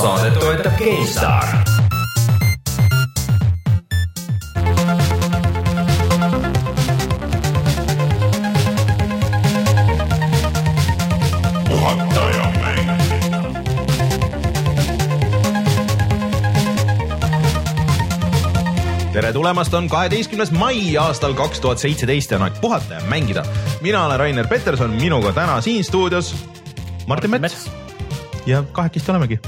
saadet toetab GameStar. tere tulemast, on kaheteistkümnes mai aastal kaks tuhat seitseteist ja on aeg puhata ja mängida. mina olen Rainer Peterson, minuga täna siin stuudios Martin Mets, Mets. ja kahekesti olemegi.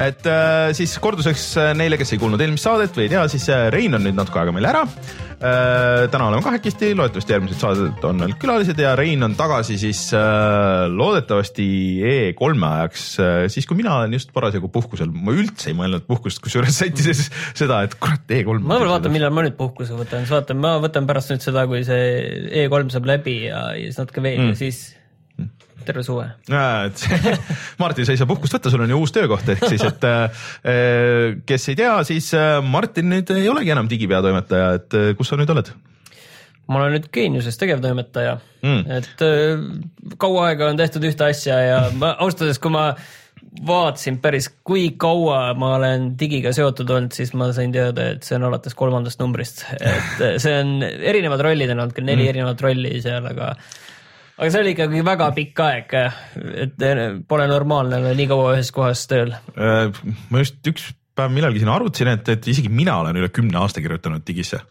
Et äh, siis korduseks neile, kes ei kuulnud eelmist saadet või ei tea, siis äh, Rein on nüüd natuke aega meil ära äh,. täna oleme kahekesti, loodetavasti järgmised saadet on veel külalised ja Rein on tagasi siis äh, loodetavasti E3-e ajaks äh,, siis kui mina olen just parasjagu puhkusel, ma üldse ei mõelnud puhkust, kusjuures sättides seda, et kurat E3. ma veel vaatan, millal ma nüüd puhkuse võtan, siis vaatan, ma võtan pärast nüüd seda, kui see E3 saab läbi ja, ja siis natuke veel mm. ja siis terve suve. et Martin, sa ei saa puhkust võtta, sul on ju uus töökoht, ehk siis, et äh, kes ei tea, siis äh, Martin nüüd ei olegi enam digipeatoimetaja, et äh, kus sa nüüd oled? ma olen nüüd Geeniuses tegevtoimetaja mm., et kaua aega on tehtud ühte asja ja ma ausalt öeldes, kui ma vaatasin päris, kui kaua ma olen digiga seotud olnud, siis ma sain teada, et see on alates kolmandast numbrist, et see on erinevad rollid on olnud, küll neli mm. erinevat rolli seal, aga aga see oli ikkagi väga pikk aeg, et pole normaalne olla nii kaua ühes kohas tööl. Äh, ma just üks päev millalgi siin arvutasin, et, et isegi mina olen üle kümne aasta kirjutanud digisse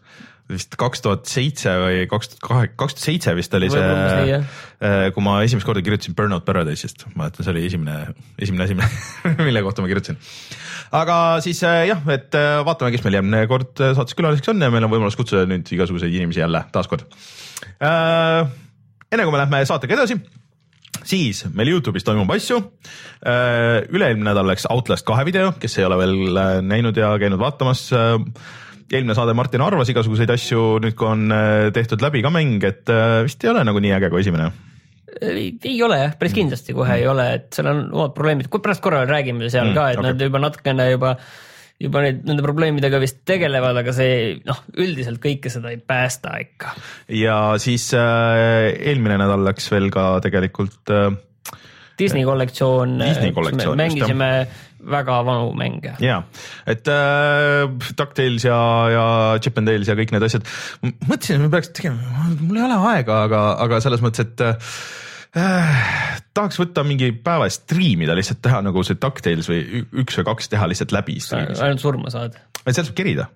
vist kaks tuhat seitse või kaks tuhat kahe, kaks tuhat seitse vist oli see, äh, kui ma esimest korda kirjutasin Burnout Paradise'ist, ma mäletan, see oli esimene, esimene asi, mille kohta ma kirjutasin. aga siis äh, jah, et vaatame, kes meil järgmine kord saates külaliseks on ja meil on võimalus kutsuda nüüd igasuguseid inimesi jälle taaskord enne kui me lähme saatega edasi, siis meil Youtube'is toimub asju. Äh, üle-eelmine nädal läks Outlast kahe video, kes ei ole veel äh, näinud ja käinud vaatamas. Äh, eelmine saade Martin arvas igasuguseid asju, nüüd kui on tehtud läbi ka mäng, et vist ei ole nagu nii äge kui esimene ei ole jah, päris kindlasti kohe ei ole, et seal on omad probleemid, pärast korra räägime seal mm, ka, et okay. nad juba natukene juba juba neid, nende probleemidega vist tegelevad, aga see noh, üldiselt kõike seda ei päästa ikka. ja siis äh, eelmine nädal läks veel ka tegelikult äh, Disney kollektsioon, Disney kollektsioon, mängisime väga vanu mänge. ja, et äh, DuckTales ja, ja Chip and Dales ja kõik need asjad, mõtlesin, et me peaks tegema, mul ei ole aega, aga, aga selles mõttes, et äh, äh, tahaks võtta mingi päeva striimida, lihtsalt teha nagu see DuckTales või üks või kaks teha lihtsalt läbi. ainult surma saad. et sealt saab kerida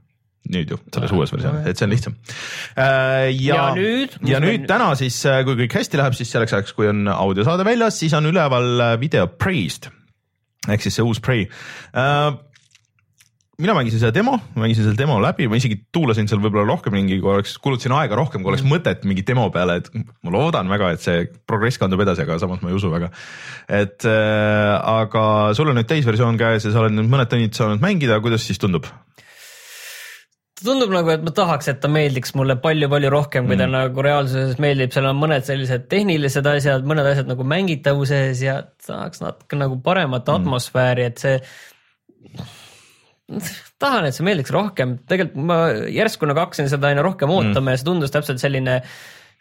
nüüd ju selles uues versioonis, et see on lihtsam äh,. ja, nüüd, ja nüüd täna siis, äh, kui kõik hästi läheb, siis selleks ajaks, kui on audiosaade väljas, siis on üleval äh, video Praised ehk siis see uus Prey mina mängisin seda demo, mängisin selle demo läbi, ma isegi tuulasin seal võib-olla rohkem mingi, kui oleks, kulutasin aega rohkem, kui oleks mm. mõtet mingi demo peale, et ma loodan väga, et see progress kandub edasi, aga samas ma ei usu väga. et äh, aga sul on nüüd täisversioon käes ja sa oled nüüd mõned tunnid saanud mängida, kuidas siis tundub? tundub nagu, et ma tahaks, et ta meeldiks mulle palju-palju rohkem, kui mm. ta nagu reaalsuses meeldib, seal on mõned sellised tehnilised asjad, mõned asjad nagu mängitavuses ja tahaks natuke nagu paremat mm. atmosfääri, et see tahan, et see meeldiks rohkem, tegelikult ma järsku nagu hakkasin seda aina rohkem ootama mm. ja see tundus täpselt selline,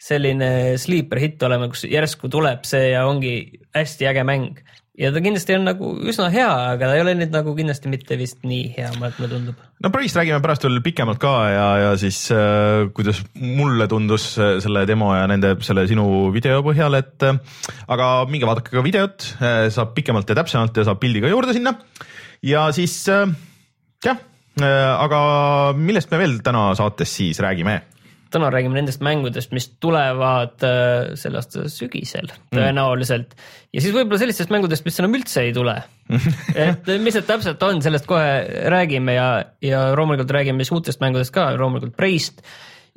selline sleeper hitt olema, kus järsku tuleb see ja ongi hästi äge mäng. ja ta kindlasti on nagu üsna hea, aga ta ei ole nüüd nagu kindlasti mitte vist nii hea, mulle tundub. no Price'ist räägime pärast veel pikemalt ka ja, ja siis äh, kuidas mulle tundus selle demo ja nende selle sinu video põhjal, et äh, aga minge vaadake ka videot äh,, saab pikemalt ja täpsemalt ja saab pildi ka juurde sinna ja siis äh, jah, äh, aga millest me veel täna saates siis räägime? täna räägime nendest mängudest, mis tulevad äh, selle aasta sügisel mm. tõenäoliselt mm. ja siis võib-olla sellistest mängudest, mis enam üldse ei tule et mis need täpselt on, sellest kohe räägime ja, ja loomulikult räägime siis uutest mängudest ka, loomulikult Preist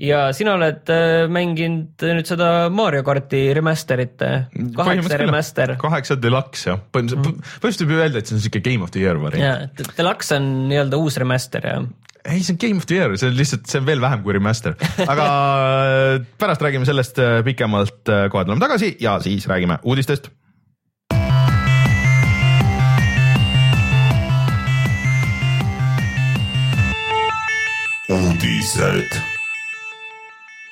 ja sina oled äh, mänginud nüüd seda Mario karti remaster'it, äh, kaheksa remaster. kaheksa deluxe jah, põhimõtteliselt võib ju öelda, et see on siuke game of the year variant. jaa, deluxe on nii-öelda uus remaster jah ei, see on Game of the Year, see on lihtsalt, see on veel vähem kui remaster, aga äh, pärast räägime sellest pikemalt, kohe tuleme tagasi ja siis räägime uudistest. uudised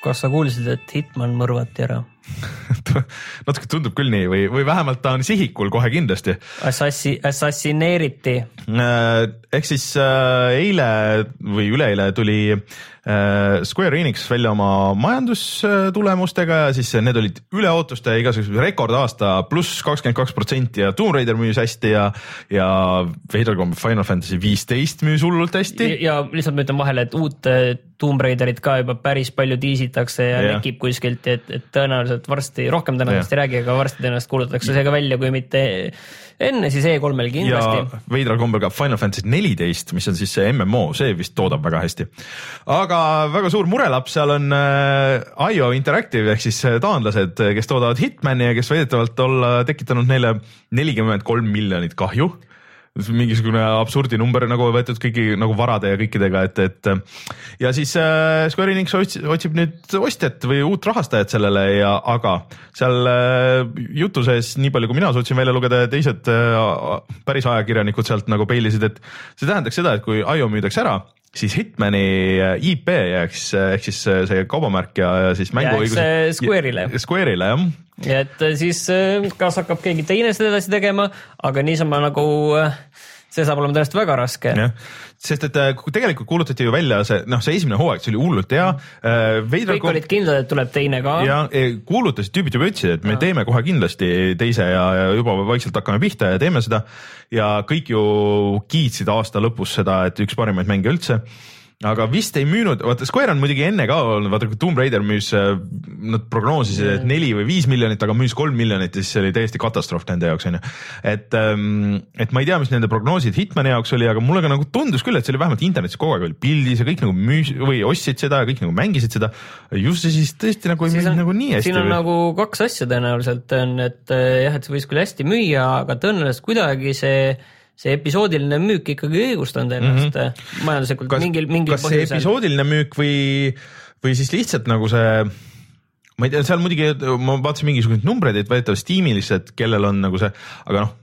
kas sa kuulsid, et Hitman mõrvati ära? natuke tundub küll nii või, või vähemalt ta on sihikul kohe kindlasti. Assassi, assassineeriti. Äh, ehk siis äh, eile või üleeile tuli Square Enix välja oma majandustulemustega ja siis need olid üle ootuste igasuguse rekordaasta pluss kakskümmend kaks protsenti ja Tomb Raider müüs hästi ja, ja veidral kombel Final Fantasy viisteist müüs hullult hästi. ja lihtsalt ma ütlen vahele, et uut Tomb Raiderit ka juba päris palju diisitakse ja lekib kuskilt, et, et tõenäoliselt varsti, rohkem tõenäoliselt ei räägi, aga varsti tõenäoliselt kuulutatakse see ka välja, kui mitte enne siis E3-l kindlasti. ja veidral kombel ka Final Fantasy neliteist, mis on siis see MMO, see vist toodab väga hästi. aga väga suur murelaps seal on äh, IO Interactive ehk siis äh, taanlased, kes toodavad Hitmani ja kes väidetavalt olla tekitanud neile nelikümmend kolm miljonit kahju mingisugune absurdi number nagu võetud kõigi nagu varade ja kõikidega, et, et ja siis äh, Square Enix otsib nüüd ostjat või uut rahastajat sellele ja, aga seal äh, jutu sees, nii palju kui mina suutsin välja lugeda ja teised äh, päris ajakirjanikud sealt nagu peilisid, et see tähendaks seda, et kui IO müüdakse ära siis Hitmani IP jääks ehk siis see kaubamärk ja, siis mänguõigus. Square'ile. Square'ile jah. ja et siis kas hakkab keegi teine seda edasi tegema, aga niisama nagu see saab olema tõesti väga raske. sest et äh, tegelikult kuulutati ju välja see, noh, see esimene hooaeg, see oli hullult hea. Äh, kõik olid kindlad, et tuleb teine ka. ja kuulutasid, tüübid juba ütlesid, et me ja. teeme kohe kindlasti teise ja, ja juba vaikselt hakkame pihta ja teeme seda. ja kõik ju kiitsid aasta lõpus seda, et üks parimaid mänge üldse aga vist ei müünud, vaata Square on muidugi enne ka olnud, vaata kui Tomb Raider müüs, äh, nad prognoosisid, et neli või viis miljonit, aga müüs kolm miljonit ja siis see oli täiesti katastroof nende jaoks onju. et, ähm, et ma ei tea, mis nende prognoosid Hitmani jaoks oli, aga mulle ka nagu tundus küll, et see oli vähemalt internetis kogu aeg oli pildis ja kõik nagu müüs või ostsid seda ja kõik nagu mängisid seda. just ja siis tõesti nagu ei müünud nagu nii hästi. siin on või? nagu kaks asja tõenäoliselt on, et äh, jah, et see võis küll hästi müüa, aga tõenäoliselt kuidagi see see episoodiline müük ikkagi õigustanud ennast mm -hmm. majanduslikult kas, mingil, mingil kas põhjusel. see episoodiline müük või, või siis lihtsalt nagu see ma ei tea, seal muidugi ma vaatasin mingisuguseid numbreid, et väidetavalt Steamis, et kellel on nagu see, aga noh,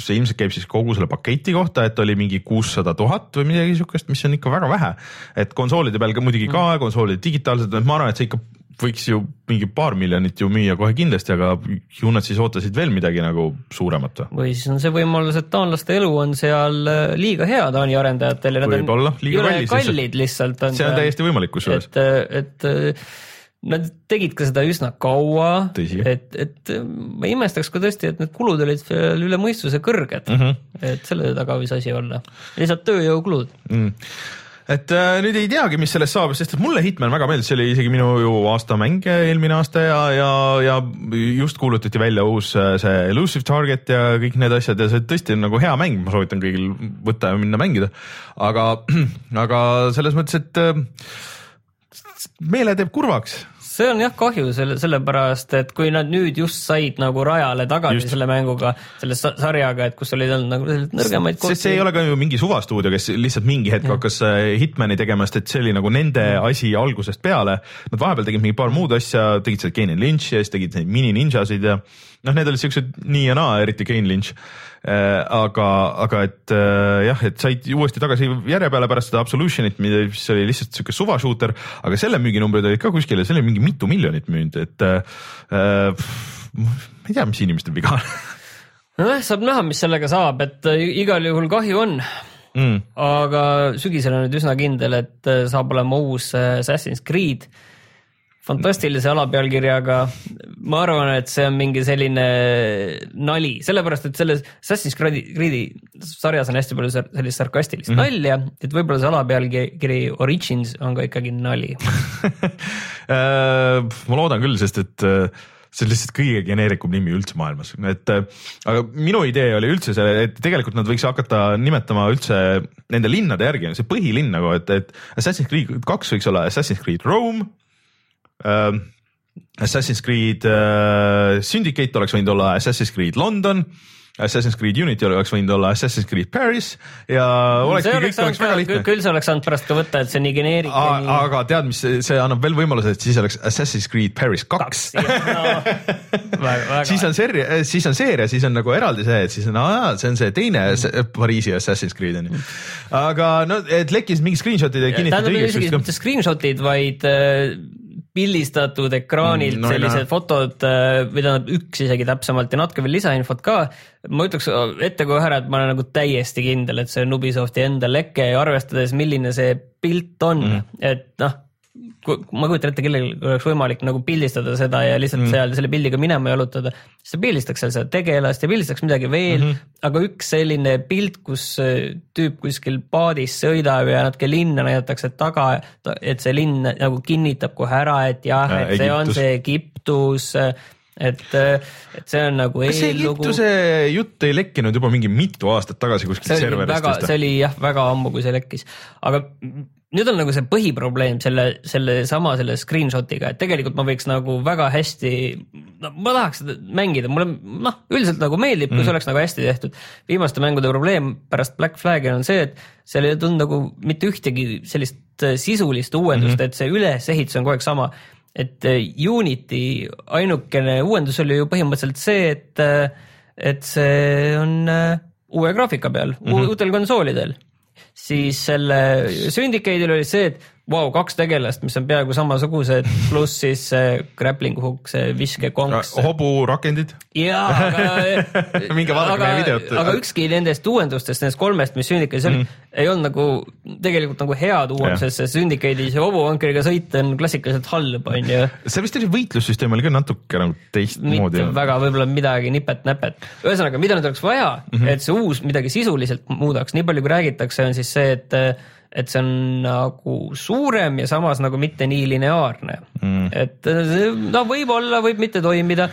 see ilmselt käib siis kogu selle paketi kohta, et oli mingi kuussada tuhat või midagi siukest, mis on ikka väga vähe. et konsoolide peal ka muidugi ka, mhm. konsoolid digitaalsed, ma arvan, et see ikka võiks ju mingi paar miljonit ju müüa kohe kindlasti, aga ju nad siis ootasid veel midagi nagu suuremat või? või siis on see võimalus, et taanlaste elu on seal äh, liiga hea Taani arendajatel ja nad on jõle kallid lihtsalt. see on täiesti võimalik kusjuures. et, äh, et äh, nad tegid ka seda üsna kaua, et, et ma imestaks ka tõesti, et need kulud olid veel üle mõistuse kõrged mm. -hmm. et selle taga võis asi olla, lihtsalt tööjõukulud mm et äh, nüüd ei teagi, mis sellest saab, sest et mulle Hitman väga meeldis, see oli isegi minu ju aastamäng eelmine aasta ja, ja, ja just kuulutati välja uus äh, see Elusive Target ja kõik need asjad ja see tõesti on nagu hea mäng, ma soovitan kõigil võtta ja minna mängida. aga, aga selles mõttes, et äh, meele teeb kurvaks see on jah kahju selle, sellepärast et kui nad nüüd just said nagu rajale tagasi just. selle mänguga, selle sarjaga, et kus olid olnud nagu nõrgemaid kohti. see ei ole ka ju mingi suvastuudio, kes lihtsalt mingi hetk ja. hakkas äh, Hitmani tegema, sest et see oli nagu nende asi algusest peale. Nad vahepeal tegid mingi paar muud asja, tegid seda Kane Lynch'i ja siis tegid neid mini-ninjasid ja noh, need olid siuksed nii ja naa, eriti Kane Lynch aga, aga et äh, jah, et said uuesti tagasi järje peale pärast seda Absolutionit, mis oli lihtsalt sihuke suva shooter, aga selle müüginumbrid olid ka kuskil ja see oli mingi mitu miljonit müünud, et äh, ma ei tea, mis inimestel viga on. Nojah, saab näha, mis sellega saab, et igal juhul kahju on. Mm.. aga sügisel on nüüd üsna kindel, et saab olema uus Assassin's Creed fantastilise alapealkirjaga. ma arvan, et see on mingi selline nali, sellepärast et selles Assassin's Creed'i sarjas on hästi palju sellist sarkastilist mm -hmm. nalja, et võib-olla see alapealkiri Origins on ka ikkagi nali äh, ma loodan küll, sest et äh, see on lihtsalt kõige geneerikum nimi üldse maailmas, et äh, aga minu idee oli üldse see, et tegelikult nad võiks hakata nimetama üldse nende linnade järgi, see põhilinn nagu, et, et Assassin's Creed kaks võiks olla Assassin's Creed Rome Assassin's Creed äh, Syndicate oleks võinud olla Assassin's Creed London. Assassin's Creed Unity oleks võinud olla Assassin's Creed Paris ja olekski kõik oleks väga lihtne. küll sa oleks saanud pärast ka võtta, et see nii geneerik. aga tead, mis see annab veel võimaluse, et siis oleks Assassin's Creed Paris kaks. siis on seeria, eh, siis on seeria, siis on nagu eraldi see, et siis on, see on see teine mm. Pariisi Assassin's Creed on ju. aga no, et lekkis mingi screenshot'id ja kinnitati. tähendab isegi mitte screenshot'id, vaid äh, pildistatud ekraanilt mm, no, sellised no. fotod või tähendab üks isegi täpsemalt ja natuke veel lisainfot ka. ma ütleks ette kohe ära, et ma olen nagu täiesti kindel, et see on Ubisofti enda leke ja arvestades, milline see pilt on mm., et noh ma kujutan ette, kellelgi oleks võimalik nagu pildistada seda ja lihtsalt mm. seal selle pildiga minema jalutada, siis ta pildistaks seal seda tegelast ja pildistaks midagi veel mm, -hmm. aga üks selline pilt, kus tüüp kuskil paadis sõidab ja natuke linna näidatakse taga, et see linn nagu kinnitab kohe ära, et jah, et see Egiptus. on see Egiptus et, et see on nagu kas see Egiptuse jutt ei lekkinud juba mingi mitu aastat tagasi kuskilt serverist? see oli jah, väga ammu, kui see lekkis, aga nüüd on nagu see põhiprobleem selle, selle sama selle screenshot'iga, et tegelikult ma võiks nagu väga hästi, no ma tahaks seda mängida, mulle noh, üldiselt nagu meeldib, kui mm. see oleks nagu hästi tehtud. viimaste mängude probleem pärast Black Flag'i on see, et seal ei tulnud nagu mitte ühtegi sellist äh, sisulist uuendust mm, -hmm. et see ülesehitus on kogu aeg sama. et äh, Unity ainukene uuendus oli ju põhimõtteliselt see, et, äh, et see on uue graafika peal mm, -hmm. uutel konsoolidel siis selle Syndicate'il oli see, et wow,, kaks tegelast, mis on peaaegu samasugused, pluss siis see grappling hook, see viskekonks. hoburakendid. jaa, aga minge vaadake meie videot. aga ükski nendest uuendustest, nendest kolmest, mis Syndicate'is oli mm., ei olnud nagu tegelikult nagu head uuendused, sest Syndicate'is hobuvankriga sõit on klassikaliselt halb, on ju. see vist oli võitlussüsteem oli ka natuke nagu teistmoodi. mitte väga, võib-olla midagi nipet-näpet. ühesõnaga, mida nüüd oleks vaja mm, -hmm. et see uus midagi sisuliselt muudaks, nii palju kui räägitakse, on siis see, et et see on nagu suurem ja samas nagu mitte nii lineaarne. Mm.. et no võib-olla, võib mitte toimida,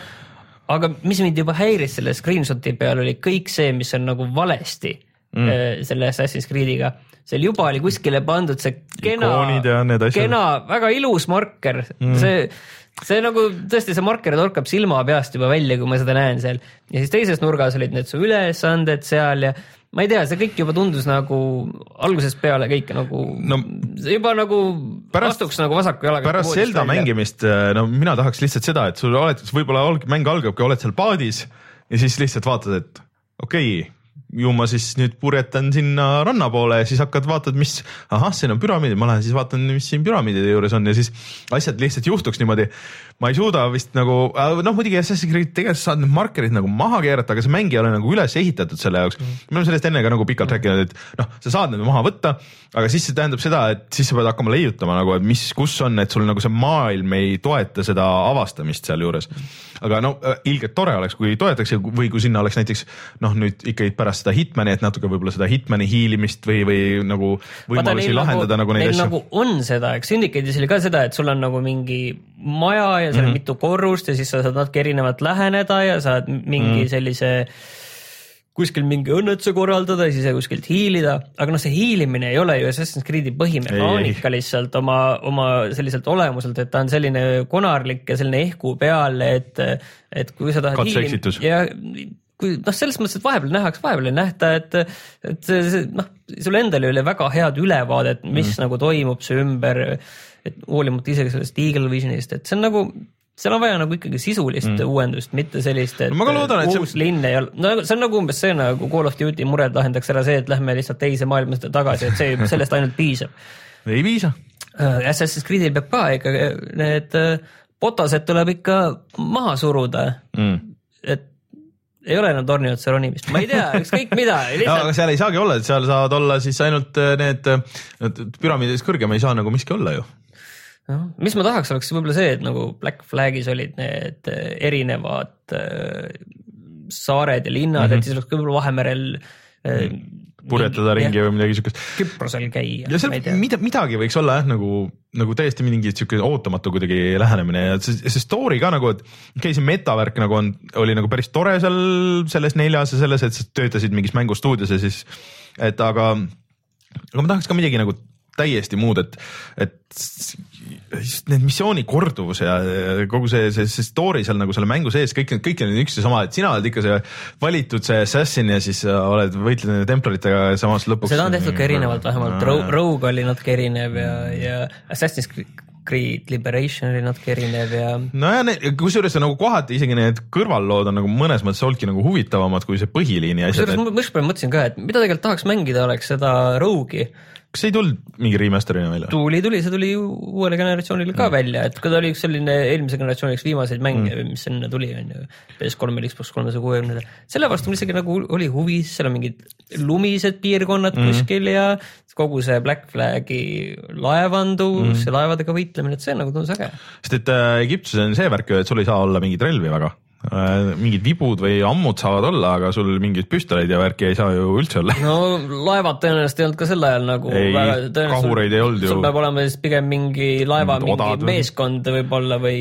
aga mis mind juba häiris selle screenshot'i peal oli kõik see, mis on nagu valesti mm. Äh, selle Assassin's Creed'iga. Seal juba oli kuskile pandud see kena, kena, väga ilus marker. Mm., see see nagu tõesti, see marker torkab silma peast juba välja, kui ma seda näen seal. Ja siis teises nurgas olid need su ülesanded seal ja ma ei tea, see kõik juba tundus nagu algusest peale kõik nagu no, juba nagu pärast, astuks nagu vasaku jalaga. pärast Zelda välja. mängimist, äh, no mina tahaks lihtsalt seda, et sul oled, võib-olla mäng algabki, oled seal paadis ja siis lihtsalt vaatad, et okei okay, ju ma siis nüüd purjetan sinna ranna poole ja siis hakkad vaatad, mis, ahah, siin on püramiidid, ma lähen siis vaatan, mis siin püramiidide juures on ja siis asjad lihtsalt juhtuks niimoodi. ma ei suuda vist nagu, noh muidugi Assassin's Creed tegelikult saad need markerid nagu maha keerata, aga see mäng ei ole nagu üles ehitatud selle jaoks. Mm.. me oleme sellest enne ka nagu pikalt rääkinud, et noh, sa saad need maha võtta, aga siis see tähendab seda, et siis sa pead hakkama leiutama nagu, et mis, kus on, et sul nagu see maailm ei toeta seda avastamist sealjuures. aga no ilgelt tore oleks, kui toetaks või kui sinna oleks näiteks noh, nüüd ikkagi pärast seda Hitmani, et natuke võib-olla seda Hitmani hiilimist või, või nagu võimalusi Vaata, lahendada nagu, nagu neid asju. nagu on seda, eks Syndicate'is oli ka seda, et sul on nagu mingi maja ja seal on mm -hmm. mitu korrust ja siis sa saad natuke erinevalt läheneda ja saad mingi mm -hmm. sellise kuskil mingi õnnetuse korraldada ja siis kuskilt hiilida, aga noh, see hiilimine ei ole ju Assassin's Creed'i põhimehaanika lihtsalt oma, oma selliselt olemuselt, et ta on selline konarlik ja selline ehku peal, et, et kui sa tahad hiilida ja kui noh, selles mõttes, et vahepeal nähakse, vahepeal ei nähta, et, et see, see noh, sul endal ei ole väga head ülevaadet, mis mm. nagu toimub su ümber. et hoolimata isegi sellest Eagle Visionist, et see on nagu, seal on vaja nagu ikkagi sisulist mm. uuendust, mitte sellist, et ma loodan, et uus see... linn ei ole, no see on nagu umbes see nagu Call of Duty mured lahendaks ära see, et lähme lihtsalt teise maailmasõtta tagasi, et see, sellest ainult piisab. ei piisa. Äh, Assassin's Creed'il peab ka ikka need botased äh, tuleb ikka maha suruda mm. et ei ole enam torni otsa ronimist, ma ei tea, ükskõik mida lihtsalt... no, aga seal ei saagi olla, et seal saavad olla siis ainult äh, need, need püramiididest kõrgem ei saa nagu miski olla ju noh, mis ma tahaks, oleks võib-olla see, et nagu Black Flagis olid need äh, erinevad äh, saared ja linnad mm, -hmm. et siis oleks võib-olla Vahemerel äh, purjetada ringi või midagi siukest. Küprosel käia. ja seal mida, midagi võiks olla jah, nagu, nagu täiesti mingi siuke ootamatu kuidagi lähenemine ja see, see story ka nagu, et okei okay,, see metavärk nagu on, oli nagu päris tore seal selles neljas ja selles, et sa töötasid mingis mängustuudios ja siis, et aga, aga ma tahaks ka midagi nagu täiesti muud, et, et just need missiooni korduvus ja kogu see, see, see story seal nagu selle mängu sees, kõik, kõik on üks ja sama, et sina oled ikka see valitud see assassin ja siis oled, võitled nende templaritega ja samas lõpuks. seda on tehtud ka erinevalt, vähemalt Rogue oli natuke erinev ja, ja Assassin's Creed Liberation oli natuke erinev ja. nojah, kusjuures nagu kohati isegi need kõrvallood on nagu mõnes mõttes olnudki nagu huvitavamad kui see põhiliini asjad. kusjuures ma mõttes mõtlesin ka, et mida tegelikult tahaks mängida, oleks seda Rogue'i kas ei tulnud mingi remaster'ina välja? tuli, tuli, see tuli uuele generatsioonile ka mm. välja, et kui ta oli üks selline eelmise generatsiooni üks viimaseid mänge mm., mis enne tuli, on ju, PS3-l, Xbox kolmesaja kuuekümnendal. selle vastu mul isegi nagu oli huvi, seal on mingid lumised piirkonnad mm. kuskil ja kogu see Black Flagi laevandus mm. ja laevadega võitlemine, et see nagu tundus äge. sest et äh, Egiptuses on see värk ju, et sul ei saa olla mingeid relvi väga mingid vibud või ammud saavad olla, aga sul mingeid püstoleid ja värki ei saa ju üldse olla. no laevad tõenäoliselt ei olnud ka sel ajal nagu ei, kahureid ei olnud ju. sul peab olema siis pigem mingi laeva mingi odad. meeskond võib-olla või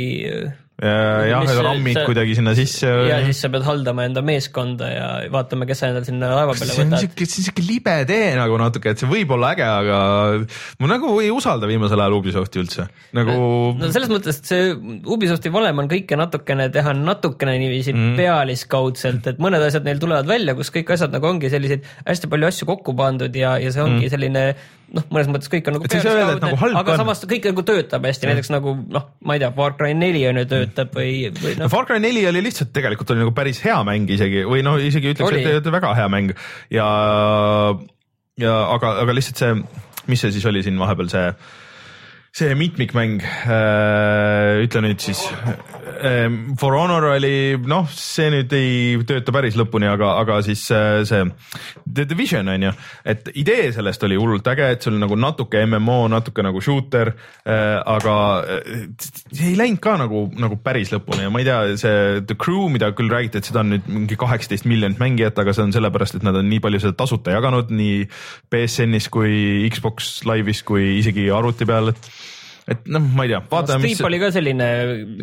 jah, rammid kuidagi sinna sisse. ja siis sa pead haldama enda meeskonda ja vaatama, kes sa endale sinna laeva peale võtad. see on siuke libe tee nagu natuke, et see võib olla äge, aga ma nagu ei usalda viimasel ajal Ubisofti üldse nagu. no selles mõttes, et see Ubisofti valem on kõike natukene teha natukene niiviisi mm. pealiskaudselt, et mõned asjad neil tulevad välja, kus kõik asjad nagu ongi selliseid hästi palju asju kokku pandud ja, ja see ongi mm. selline noh, mõnes mõttes kõik on nagu pealiskaudne nagu, aga on. samas kõik nagu töötab hästi, näiteks nagu noh, ma ei tea, Far Cry neli on ju töötab või, või noh. Far Cry neli oli lihtsalt tegelikult oli nagu päris hea mäng isegi või noh, isegi ütleks, et väga hea mäng ja, ja aga, aga lihtsalt see, mis see siis oli siin vahepeal see see mitmikmäng äh,, ütle nüüd siis äh,. For Honor oli noh, see nüüd ei tööta päris lõpuni, aga, aga siis äh, see The Division on ju, et idee sellest oli hullult äge, et see oli nagu natuke MMO, natuke nagu shooter äh,, aga see ei läinud ka nagu, nagu päris lõpuni ja ma ei tea, see The Crew, mida küll räägiti, et seda on nüüd mingi kaheksateist miljonit mängijat, aga see on sellepärast, et nad on nii palju seda tasuta jaganud nii BSN-is kui Xbox Live'is kui isegi arvuti peal, et et noh, ma ei tea, vaatame no,. Steep mis... oli ka selline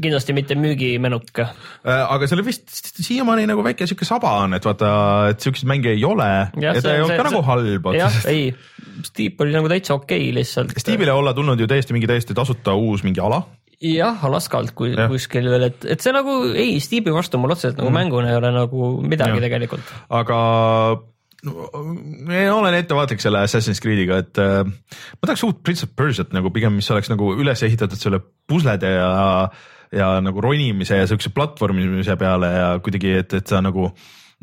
kindlasti mitte müügimenuk äh,. aga seal vist siiamaani nagu väike sihuke saba on, et vaata, et siukseid mänge ei ole ja, ja ta ei olnud ka nagu halb otseselt. ei, Steep oli nagu täitsa okei okay, lihtsalt. Steepile olla tulnud ju täiesti mingi täiesti tasuta uus mingi ala jah, Alaskalt kui ja. kuskil veel, et, et see nagu ei, Steepi vastu mul otseselt nagu mm. mänguna ei ole nagu midagi ja. tegelikult. aga no, olen ettevaatlik selle Assassin's Creed'iga, et äh, ma tahaks uut Prince of Persiat nagu pigem, mis oleks nagu üles ehitatud selle puslede ja, ja nagu ronimise ja siukse platvormimise peale ja kuidagi, et, et sa nagu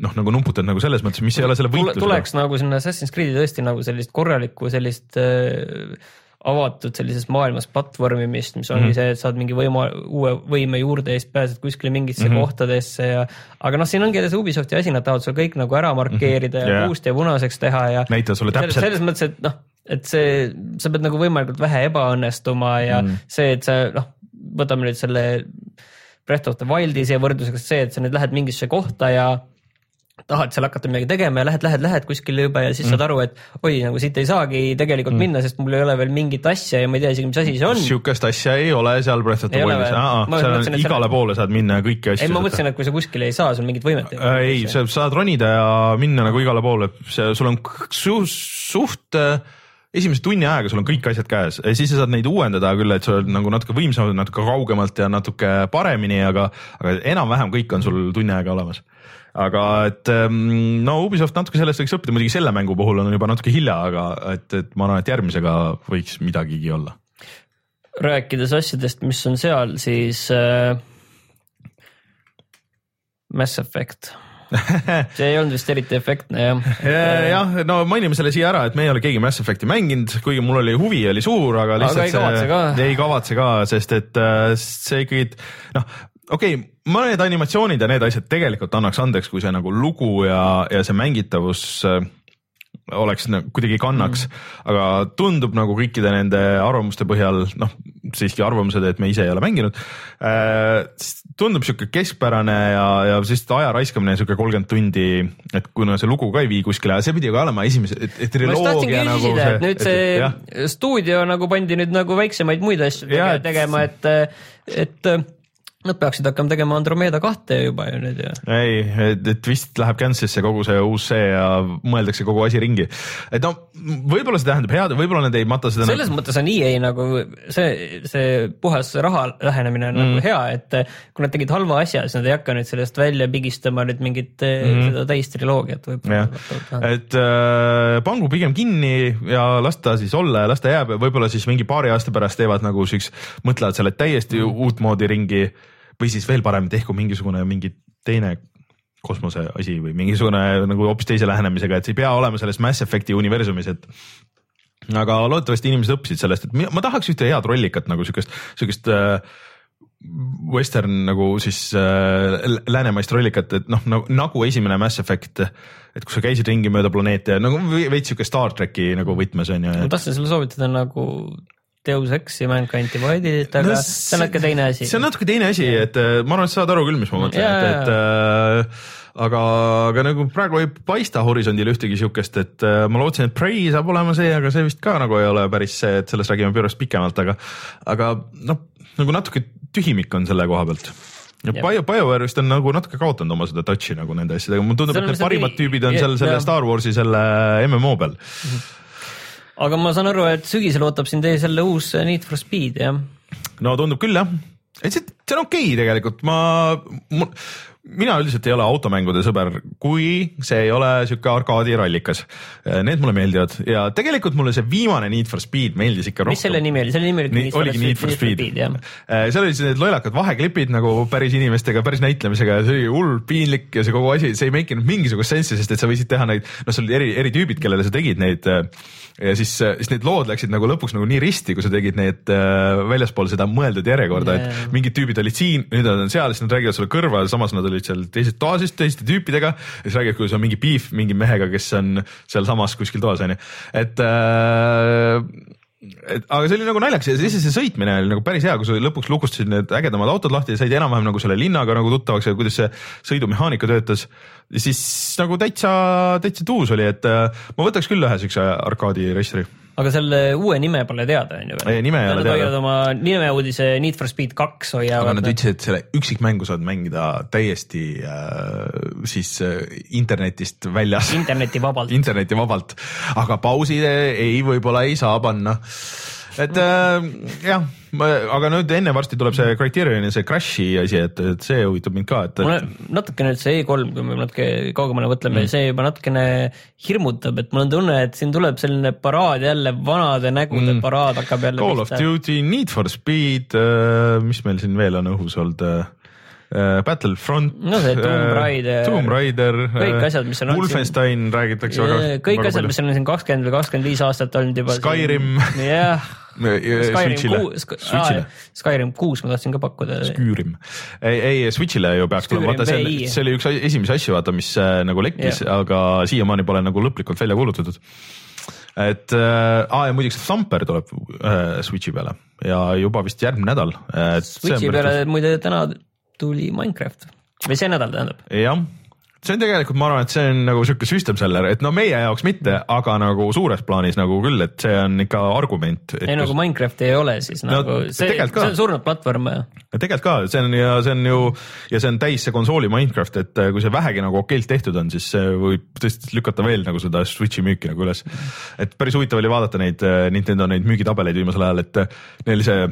noh, nagu nuputad nagu selles mõttes, mis ei ole selle võitlusega. tuleks nagu sinna Assassin's Creed'i tõesti nagu sellist korralikku sellist äh, avatud sellises maailmas platvormimist, mis ongi mm -hmm. see, et saad mingi võima, uue võime juurde ja siis pääsed kuskile mingisse mm -hmm. kohtadesse ja aga noh, siin ongi see Ubisofti asi, nad tahavad sul kõik nagu ära markeerida mm -hmm. ja yeah. puust ja punaseks teha ja näita sulle täpselt. selles mõttes, et noh, et see, sa pead nagu võimalikult vähe ebaõnnestuma ja mm -hmm. see, et sa noh, võtame nüüd selle Breath of the Wildi siia võrdluseks, see, et sa nüüd lähed mingisse kohta ja tahad seal hakata midagi tegema ja lähed, lähed, lähed kuskile juba ja siis mm. saad aru, et oi, nagu siit ei saagi tegelikult mm. minna, sest mul ei ole veel mingit asja ja ma ei tea isegi, mis asi see on. sihukest asja ei ole seal Breath of the Wildis, seal on igale seal... poole saad minna ja kõiki asju. ei, ma mõtlesin, et kui sa kuskile ei saa, sul mingit võimet ei ole. ei, sa saad ronida ja minna nagu igale poole, see, sul on su suht äh, esimese tunni ajaga sul on kõik asjad käes, siis sa saad neid uuendada küll, et sul nagu natuke võimsamalt, natuke kaugemalt ja natuke paremini, aga, aga enam-vähem kõik on sul tunni aega olemas aga et ehm, no Ubisoft natuke sellest võiks õppida, muidugi selle mängu puhul on juba natuke hilja, aga et, et ma arvan, et järgmisega võiks midagigi olla. rääkides asjadest, mis on seal, siis äh, Mass Effect see ei olnud vist eriti efektne jah. jah, no mainime selle siia ära, et me ei ole keegi Mass Effect'i mänginud, kuigi mul oli huvi oli suur, aga lihtsalt aga ei kavatse ka. ei kavatse ka, sest et äh, see ikkagi noh, okei okay,, mõned animatsioonid ja need asjad tegelikult annaks andeks, kui see nagu lugu ja, ja see mängitavus äh, oleks nagu kuidagi kannaks mm., aga tundub nagu kõikide nende arvamuste põhjal, noh siiski arvamused, et me ise ei ole mänginud äh,. tundub sihuke keskpärane ja, ja siis aja raiskamine sihuke kolmkümmend tundi, et kuna see lugu ka ei vii kuskile, see pidi ka olema esimese, et triloogia nagu küsida, see. nüüd see et, et, stuudio nagu pandi nüüd nagu väiksemaid muid asju tegema, et, et Nad peaksid hakkama tegema Andromeda kahte juba ju nüüd ju. ei, et, vist läheb Kansas'isse kogu see uus see ja mõeldakse kogu asi ringi. et no võib-olla see tähendab head, võib-olla nad ei mata seda. selles nagu... mõttes on EA nagu see, see puhas raha lähenemine on nagu mm. nagu hea, et kui nad tegid halva asja, siis nad ei hakka nüüd sellest välja pigistama nüüd mingit mm. seda täistriloogiat võib-olla. et äh, pangu pigem kinni ja las ta siis olla ja las ta jääb ja võib-olla siis mingi paari aasta pärast teevad nagu siukse, mõtlevad selle täiesti mm. uutmoodi ringi või siis veel parem, tehku mingisugune mingi teine kosmose asi või mingisugune nagu hoopis teise lähenemisega, et see ei pea olema selles Mass Effect'i universumis, et aga loodetavasti inimesed õppisid sellest, et ma tahaks ühte head rollikat nagu siukest, siukest äh, western nagu siis äh, läänemaist rollikat, et noh nagu, nagu esimene Mass Effect, et kus sa käisid ringi mööda planeete nagu veits siuke Star tracki nagu võtmes on ju. ma tahtsin sulle soovitada nagu Deus Exi Mankind Divided'it, aga no, see on natuke teine asi. see on natuke teine asi, et äh, ma arvan, et sa saad aru küll, mis ma mõtlen, et, et äh, aga, aga nagu praegu ei paista horisondil ühtegi siukest, et äh, ma lootsin, et Prey saab olema see, aga see vist ka nagu ei ole päris see, et sellest räägime Bureau'st pikemalt, aga, aga noh, nagu natuke tühimik on selle koha pealt ja Bio, BioWare vist on nagu natuke kaotanud oma seda touch'i nagu nende asjadega, mulle tundub, et need parimad tüübid on seal selle Star Warsi selle MMO peal mm. -hmm. Aga ma saan aru, et sügisel ootab sind ees jälle uus Need for Speed, jah? no tundub küll jah, et see, see on okei okay, tegelikult, ma, ma mina üldiselt ei ole automängude sõber, kui see ei ole sihuke arkaadirallikas. Need mulle meeldivad ja tegelikult mulle see viimane Need for Speed meeldis ikka rohkem. mis selle nimi oli, selle nimi oli Need, oligi Need for Speed, Speed. Äh, seal olid need lollakad vaheklipid nagu päris inimestega, päris näitlemisega ja see oli hull piinlik ja see kogu asi, see ei make inud mingisugust sensi, sest et sa võisid teha neid, noh, sul oli eri, eri tüübid, kellele sa tegid neid äh, ja siis, siis need lood läksid nagu lõpuks nagu nii risti, kui sa tegid need äh, väljaspool seda mõeldud järjekorda yeah., et mingid tüübid olid siin, nüüd nad on seal, siis nad räägivad sulle kõrva, samas nad olid seal teises toas teiste tüüpidega. ja siis räägivad, kuidas on mingi beef mingi mehega, kes on sealsamas kuskil toas onju, et äh, et aga see oli nagu naljakas ja siis see sõitmine oli nagu päris hea, kui sa lõpuks lukustasid need ägedamad autod lahti ja said enam-vähem nagu selle linnaga nagu tuttavaks ja kuidas see sõidumehaanika töötas. siis nagu täitsa, täitsa tuus oli, et äh, ma võtaks küll ühe siukse arkaadi raceri aga selle uue nime pole teada, on ju veel? nime ei ole teada. oma nimeuudise Need for Speed kaks hoiavad. aga nad ütlesid, et selle üksikmängu saad mängida täiesti äh, siis äh, internetist väljas. internetivabalt internetivabalt, aga pausi ei, võib-olla ei saa panna et äh, jah, aga nüüd enne varsti tuleb see Criterioni see Crashi asi, et, et see huvitab mind ka, et, mulle natukene nüüd see E3, kui me natuke kaugemale mõtleme mm., see juba natukene hirmutab, et mul on tunne, et siin tuleb selline paraad jälle, vanade nägude mm. paraad hakkab jälle. Call pihta. of Duty, Need for Speed äh,, mis meil siin veel on õhus olnud äh,? Battlefront. no see Tomb Raider. Tomb Raider. kõik asjad, mis on. Wolfenstein räägitakse väga. kõik asjad, mis on siin kakskümmend või kakskümmend viis aastat olnud juba. Skyrim. jah Switch'ile. Switch'ile. Skyrim kuus ma tahtsin ka pakkuda. Skyrim, ei, ei Switch'ile ju peaks tulema, vaata see, see oli üks esimesi asju, vaata, mis äh, nagu lekkis, aga siiamaani pole nagu lõplikult välja kuulutatud. et äh, aa ja muideks Thumper tuleb äh, Switch'i peale ja juba vist järgmine nädal. Switch'i peale muide täna tuli Minecraft või see nädal tähendab. jah see on tegelikult, ma arvan, et see on nagu sihuke system seller, et no meie jaoks mitte, aga nagu suures plaanis nagu küll, et see on ikka argument. ei no kui Minecrafti ei ole, siis no, nagu see, see on surnud platvorm. tegelikult ka, see on ja see on ju ja see on täis see konsooli Minecraft, et äh, kui see vähegi nagu okeilt tehtud on, siis see võib tõesti lükata veel nagu seda Switch'i müüki nagu üles. et päris huvitav oli vaadata neid äh, Nintendo neid müügitabeleid viimasel ajal, et äh, neil see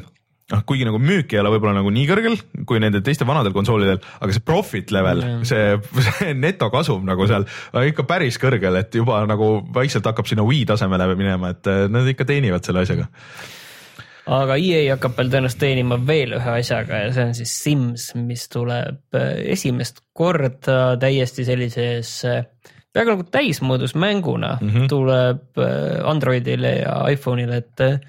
noh, kuigi nagu müük ei ole võib-olla nagu nii kõrgel kui nendel teistel vanadel konsoolidel, aga see profit level mm., see, see netokasum nagu seal ikka päris kõrgel, et juba nagu vaikselt hakkab sinna Wii tasemele minema, et eh, nad ikka teenivad selle asjaga. aga EA hakkab veel tõenäoliselt teenima veel ühe asjaga ja see on siis Sims, mis tuleb eh, esimest korda täiesti sellises eh, peaaegu nagu täismõõdus mänguna mm -hmm. tuleb Androidile ja iPhone'ile, et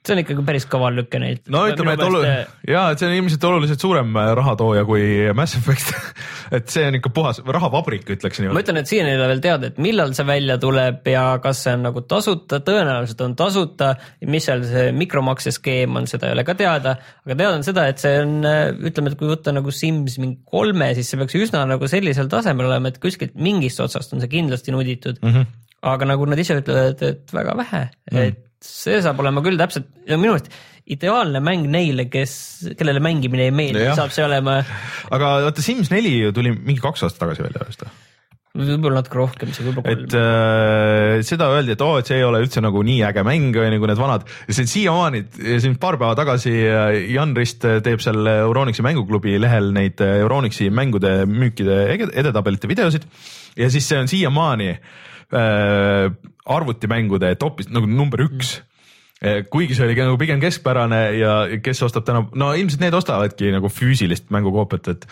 see on ikkagi päris kaval lüke neid. no ütleme, et olu- äh, ja, et see on ilmselt oluliselt suurem äh, rahatooja kui Mass Effect et see on ikka puhas rahavabrik, ütleks niimoodi. ma ütlen, et siiani ei ole veel teada, et millal see välja tuleb ja kas see on nagu tasuta, tõenäoliselt on tasuta. mis seal see mikromakseskeem on, seda ei ole ka teada, aga teada on seda, et see on, äh, ütleme, et kui võtta nagu Sims mingi kolme, siis see peaks üsna nagu sellisel tasemel olema, et kuskilt mingist otsast on see kindlasti nuditud mm. -hmm. aga nagu nad ise ütlevad, et väga vähe mm, -hmm. et see saab olema küll täpselt, minu arust ideaalne mäng neile, kes, kellele mängimine ei meeldi, saab see olema. aga vaata Sims neli ju tuli mingi kaks aastat tagasi välja vist või? võib-olla natuke rohkem, see võib-olla kolm. et äh, seda öeldi, et oo oh,, et see ei ole üldse nagu nii äge mäng on ju, kui need vanad. see on siiamaani, siin paar päeva tagasi äh, Jan Rist teeb seal Euronixi mänguklubi lehel neid äh, Euronixi mängude müükide edetabelite videosid ja siis see on siiamaani äh, arvutimängude topis nagu number üks mm kuigi see oli nagu pigem keskpärane ja kes ostab täna, no ilmselt need ostavadki nagu füüsilist mängukoopiat, et,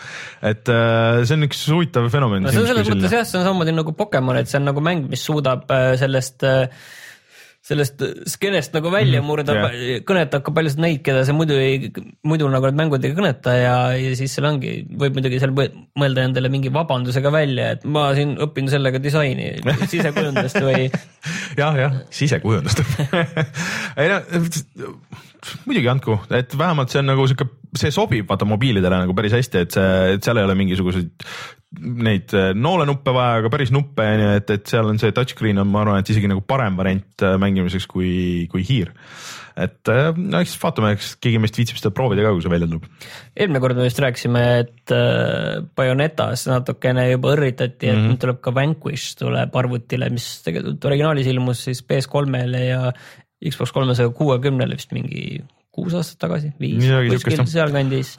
et äh, see on üks huvitav fenomen. no see on selles mõttes jah, see on samamoodi nagu Pokemon, et see on nagu mäng, mis suudab sellest sellest skeenest nagu välja mhm. murda mm, -hmm. kõnetab ka paljusid neid, keda see muidu ei, muidu nagu need mängud ei kõneta ja, ja siis seal ongi, võib muidugi seal mõelda endale mingi vabandusega välja, et ma siin õpin sellega disaini, sisekujundust või. jah, jah, sisekujundust ei no muidugi andku, et vähemalt see on nagu sihuke, see sobib vaata mobiilidele nagu päris hästi, et see, et seal ei ole mingisuguseid neid äh, noolenuppe vaja, aga päris nuppe on ju, et, et seal on see touchscreen on, ma arvan, et isegi nagu parem variant äh, mängimiseks kui, kui hiir et äh, no eks vaatame, eks keegi meist viitsib seda proovida ka, kui see välja tuleb. eelmine kord me vist rääkisime, et Bayonetas natukene juba õrritati, et mm -hmm. nüüd tuleb ka Vanquish tuleb arvutile, mis tegelikult originaalis ilmus siis PS3-le ja Xbox kolmesaja kuuekümnele vist mingi kuus aastat tagasi, viis, kuskil sealkandis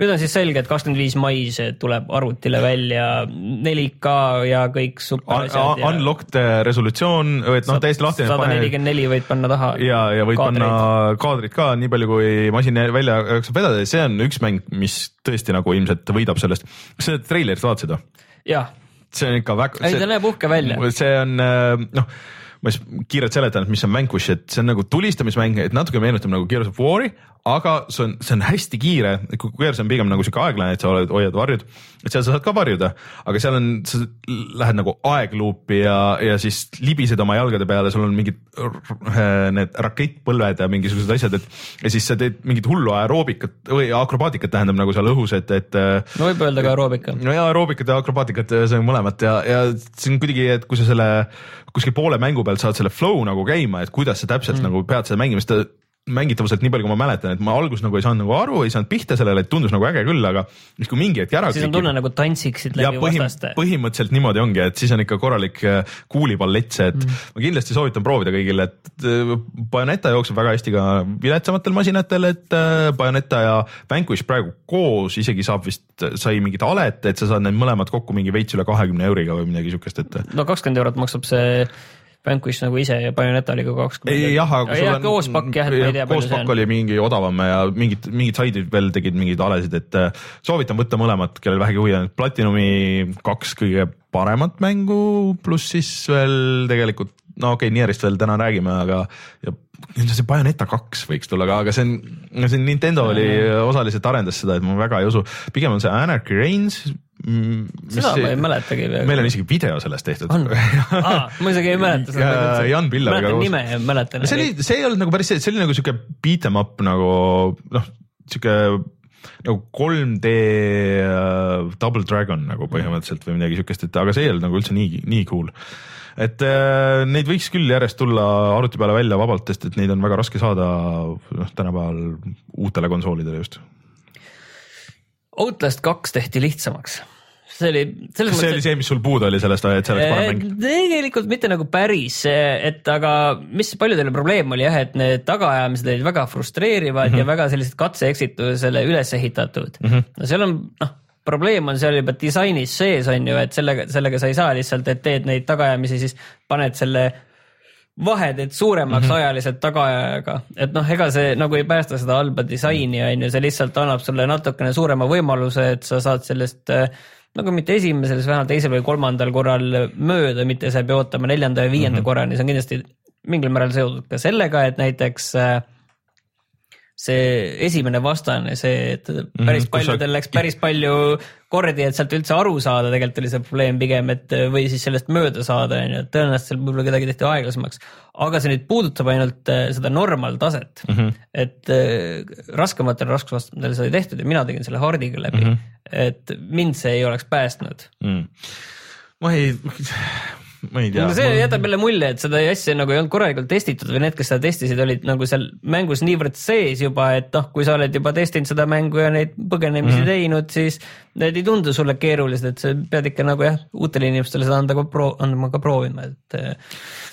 nüüd on siis selge, et kakskümmend viis mai see tuleb arvutile välja 4K ja kõik super asjad. Unlocked resolutsioon, et noh, täiesti lahti. sada nelikümmend neli võid panna taha. ja, ja võid kaadrid. panna kaadrid ka nii palju, kui masin välja jaksab vedada ja see on üks mäng, mis tõesti nagu ilmselt võidab sellest. kas sa treilerit vaatasid või? jah. see on ikka väga. ei, ta näeb uhke välja. see on noh ma siis kiirelt seletan, et mis on Vanquish, et see on nagu tulistamismäng, et natuke meenutab nagu Gears of War'i, aga see on, see on hästi kiire, Gears on pigem nagu sihuke aeglane, et sa oled, hoiad varjud, et seal sa saad ka varjuda, aga seal on, sa lähed nagu aegluupi ja, ja siis libised oma jalgade peale, sul on mingid need rakettpõlved ja mingisugused asjad, et ja siis sa teed mingit hullu aeroobikat või akrobaatikat tähendab nagu seal õhus, et, et. no võib öelda ka aeroobika. no ja aeroobikat ja akrobaatikat, see on mõlemat ja, ja see on kuidagi, et kui sa selle kuskil poole mängu pealt saad selle flow nagu käima, et kuidas sa täpselt mm. nagu pead seda mängima, sest mängitavuselt nii palju, kui ma mäletan, et ma alguses nagu ei saanud nagu aru, ei saanud pihta sellele, et tundus nagu äge küll, aga siis kui mingi hetk ära. siis on tunne nagu tantsiksid läbi põhim, vastaste. põhimõtteliselt niimoodi ongi, et siis on ikka korralik äh, kuulipallett see, et mm. ma kindlasti soovitan proovida kõigile, et äh, Bayoneta jookseb väga hästi ka viletsamatel masinatel, et äh, Bayoneta ja Vanquish praegu koos isegi saab vist, sai mingit alet, et sa saad need mõlemad kokku mingi veits üle kahekümne euriga või midagi siukest, et. no kakskümmend eurot maksab see Vanquish nagu ise ja Bayoneta oli ka kakskümmend. jah, aga sul on. koospakk jah, et ma ei tea. koospakk oli mingi odavam ja mingid, mingid saidid veel tegid mingeid alesid, et äh, soovitan võtta mõlemat, kellel vähegi huvi on. Platinumi kaks kõige paremat mängu, pluss siis veel tegelikult, no okei okay,, Nierist veel täna räägime, aga ja see Bayoneta kaks võiks tulla ka, aga see on, see on Nintendo oli osaliselt arendas seda, et ma väga ei usu. pigem on see Anarchy Reigns seda see, ma ei mäletagi peaaegu. meil on isegi video sellest tehtud. on ah,, ma isegi ei mäleta seda. Jan Pilleriga koos. nime ja mäletan. see oli, see ei olnud nagu päris see, see oli nagu sihuke beat em up nagu noh, sihuke nagu 3D uh, Double Dragon nagu põhimõtteliselt või midagi siukest, et aga see ei olnud nagu üldse nii, nii cool. et uh, neid võiks küll järjest tulla arvuti peale välja vabalt, sest et neid on väga raske saada noh, tänapäeval uutele konsoolidele just Outlast kaks tehti lihtsamaks see oli. see mõttes, oli see, mis sul puudu oli sellest, et see oleks parem mäng? tegelikult mitte nagu päris, et aga mis paljudele probleem oli jah, et need tagaajamised olid väga frustreerivad mm -hmm. ja väga sellised katse-eksitusele üles ehitatud mm. -hmm. no seal on noh, probleem on seal juba disainis sees on ju, et sellega, sellega sa ei saa lihtsalt, et teed neid tagaajamisi, siis paned selle vaheteed suuremaks mm -hmm. ajaliselt tagaajaga, et noh, ega see nagu ei päästa seda halba disaini, on ju, see lihtsalt annab sulle natukene suurema võimaluse, et sa saad sellest äh, nagu mitte esimesel, siis vähemalt teisel või kolmandal korral mööda, mitte sa ei pea ootama neljanda ja viienda mm -hmm. korrani, see on kindlasti mingil määral seotud ka sellega, et näiteks äh, see esimene vastane, see, et mhm, päris mm, paljudel sa... läks päris palju kordi, et sealt üldse aru saada, tegelikult oli see probleem pigem, et või siis sellest mööda saada, on ju, et tõenäoliselt seal võib-olla kedagi tehti aeglasemaks. aga see nüüd puudutab ainult äh, seda normaaltaset mm, -hmm. et äh, raskematel raskusastmetel sai tehtud ja mina tegin selle hard'iga läbi mm, -hmm. et mind see ei oleks päästnud mm. ma ei ma ei tea. no see ma... jätab jälle mulje, et seda asja nagu ei olnud korralikult testitud või need, kes seda testisid, olid nagu seal mängus niivõrd sees juba, et noh, kui sa oled juba testinud seda mängu ja neid põgenemisi mm -hmm. teinud, siis need ei tundu sulle keerulised, et sa pead ikka nagu jah, uutele inimestele seda anda ka pro-, andma ka proovima, et